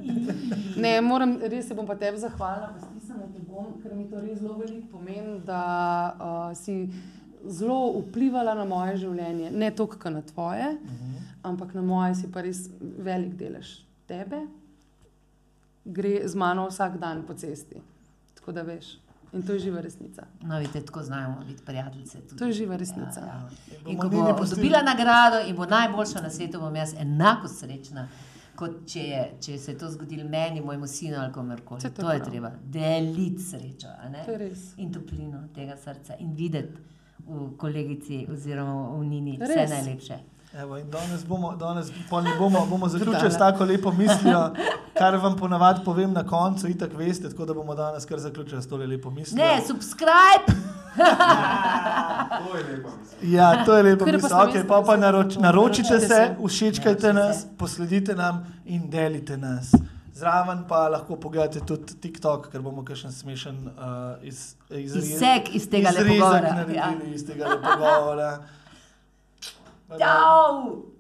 Ne, moram, res se bom pa tebi zahvalila, pa stisnila te bom, ker mi to res zelo veliko pomeni, da uh, si zelo vplivala na moje življenje. Ne toliko na tvoje, uh -huh. Ampak na moje si pa res velik delež tebe. Gre z mano vsak dan po cesti. Tako da veš. In to je živa resnica. No, vidite, tako znamo biti prijateljice. tudi. To je živa resnica. Ja, ja. In In ko bo dobila nagrado in bo najboljša na svetu, bom jaz enako srečna. Kot če, je, če se je to zgodilo meni, mojemu sinu ali komerkoli. Saj to To je prav. treba deliti srečo a ne? To in toplino tega srca in videti v kolegici oziroma v Nini vse Res. najlepše. Evo, danes bomo, danes ne bomo, bomo zaključili s tako lepo mislijo, kar vam ponavadi povem na koncu, itak veste, tako da bomo danes kar zaključili s tole lepo mislijo. Ne, subscribe! To je lepa misel. Ja, to je lepo mislijo. Okay, pa pa misel. naroč, naročite Naročite se, všečkajte nas, posledite nam in delite nas. Zraven pa lahko pogledate tudi TikTok, ker bomo kakšen smešen uh, iz, iz, Izsek iz tega izrezek pogovora. naredili Ja. iz tega pogovora. Ciao!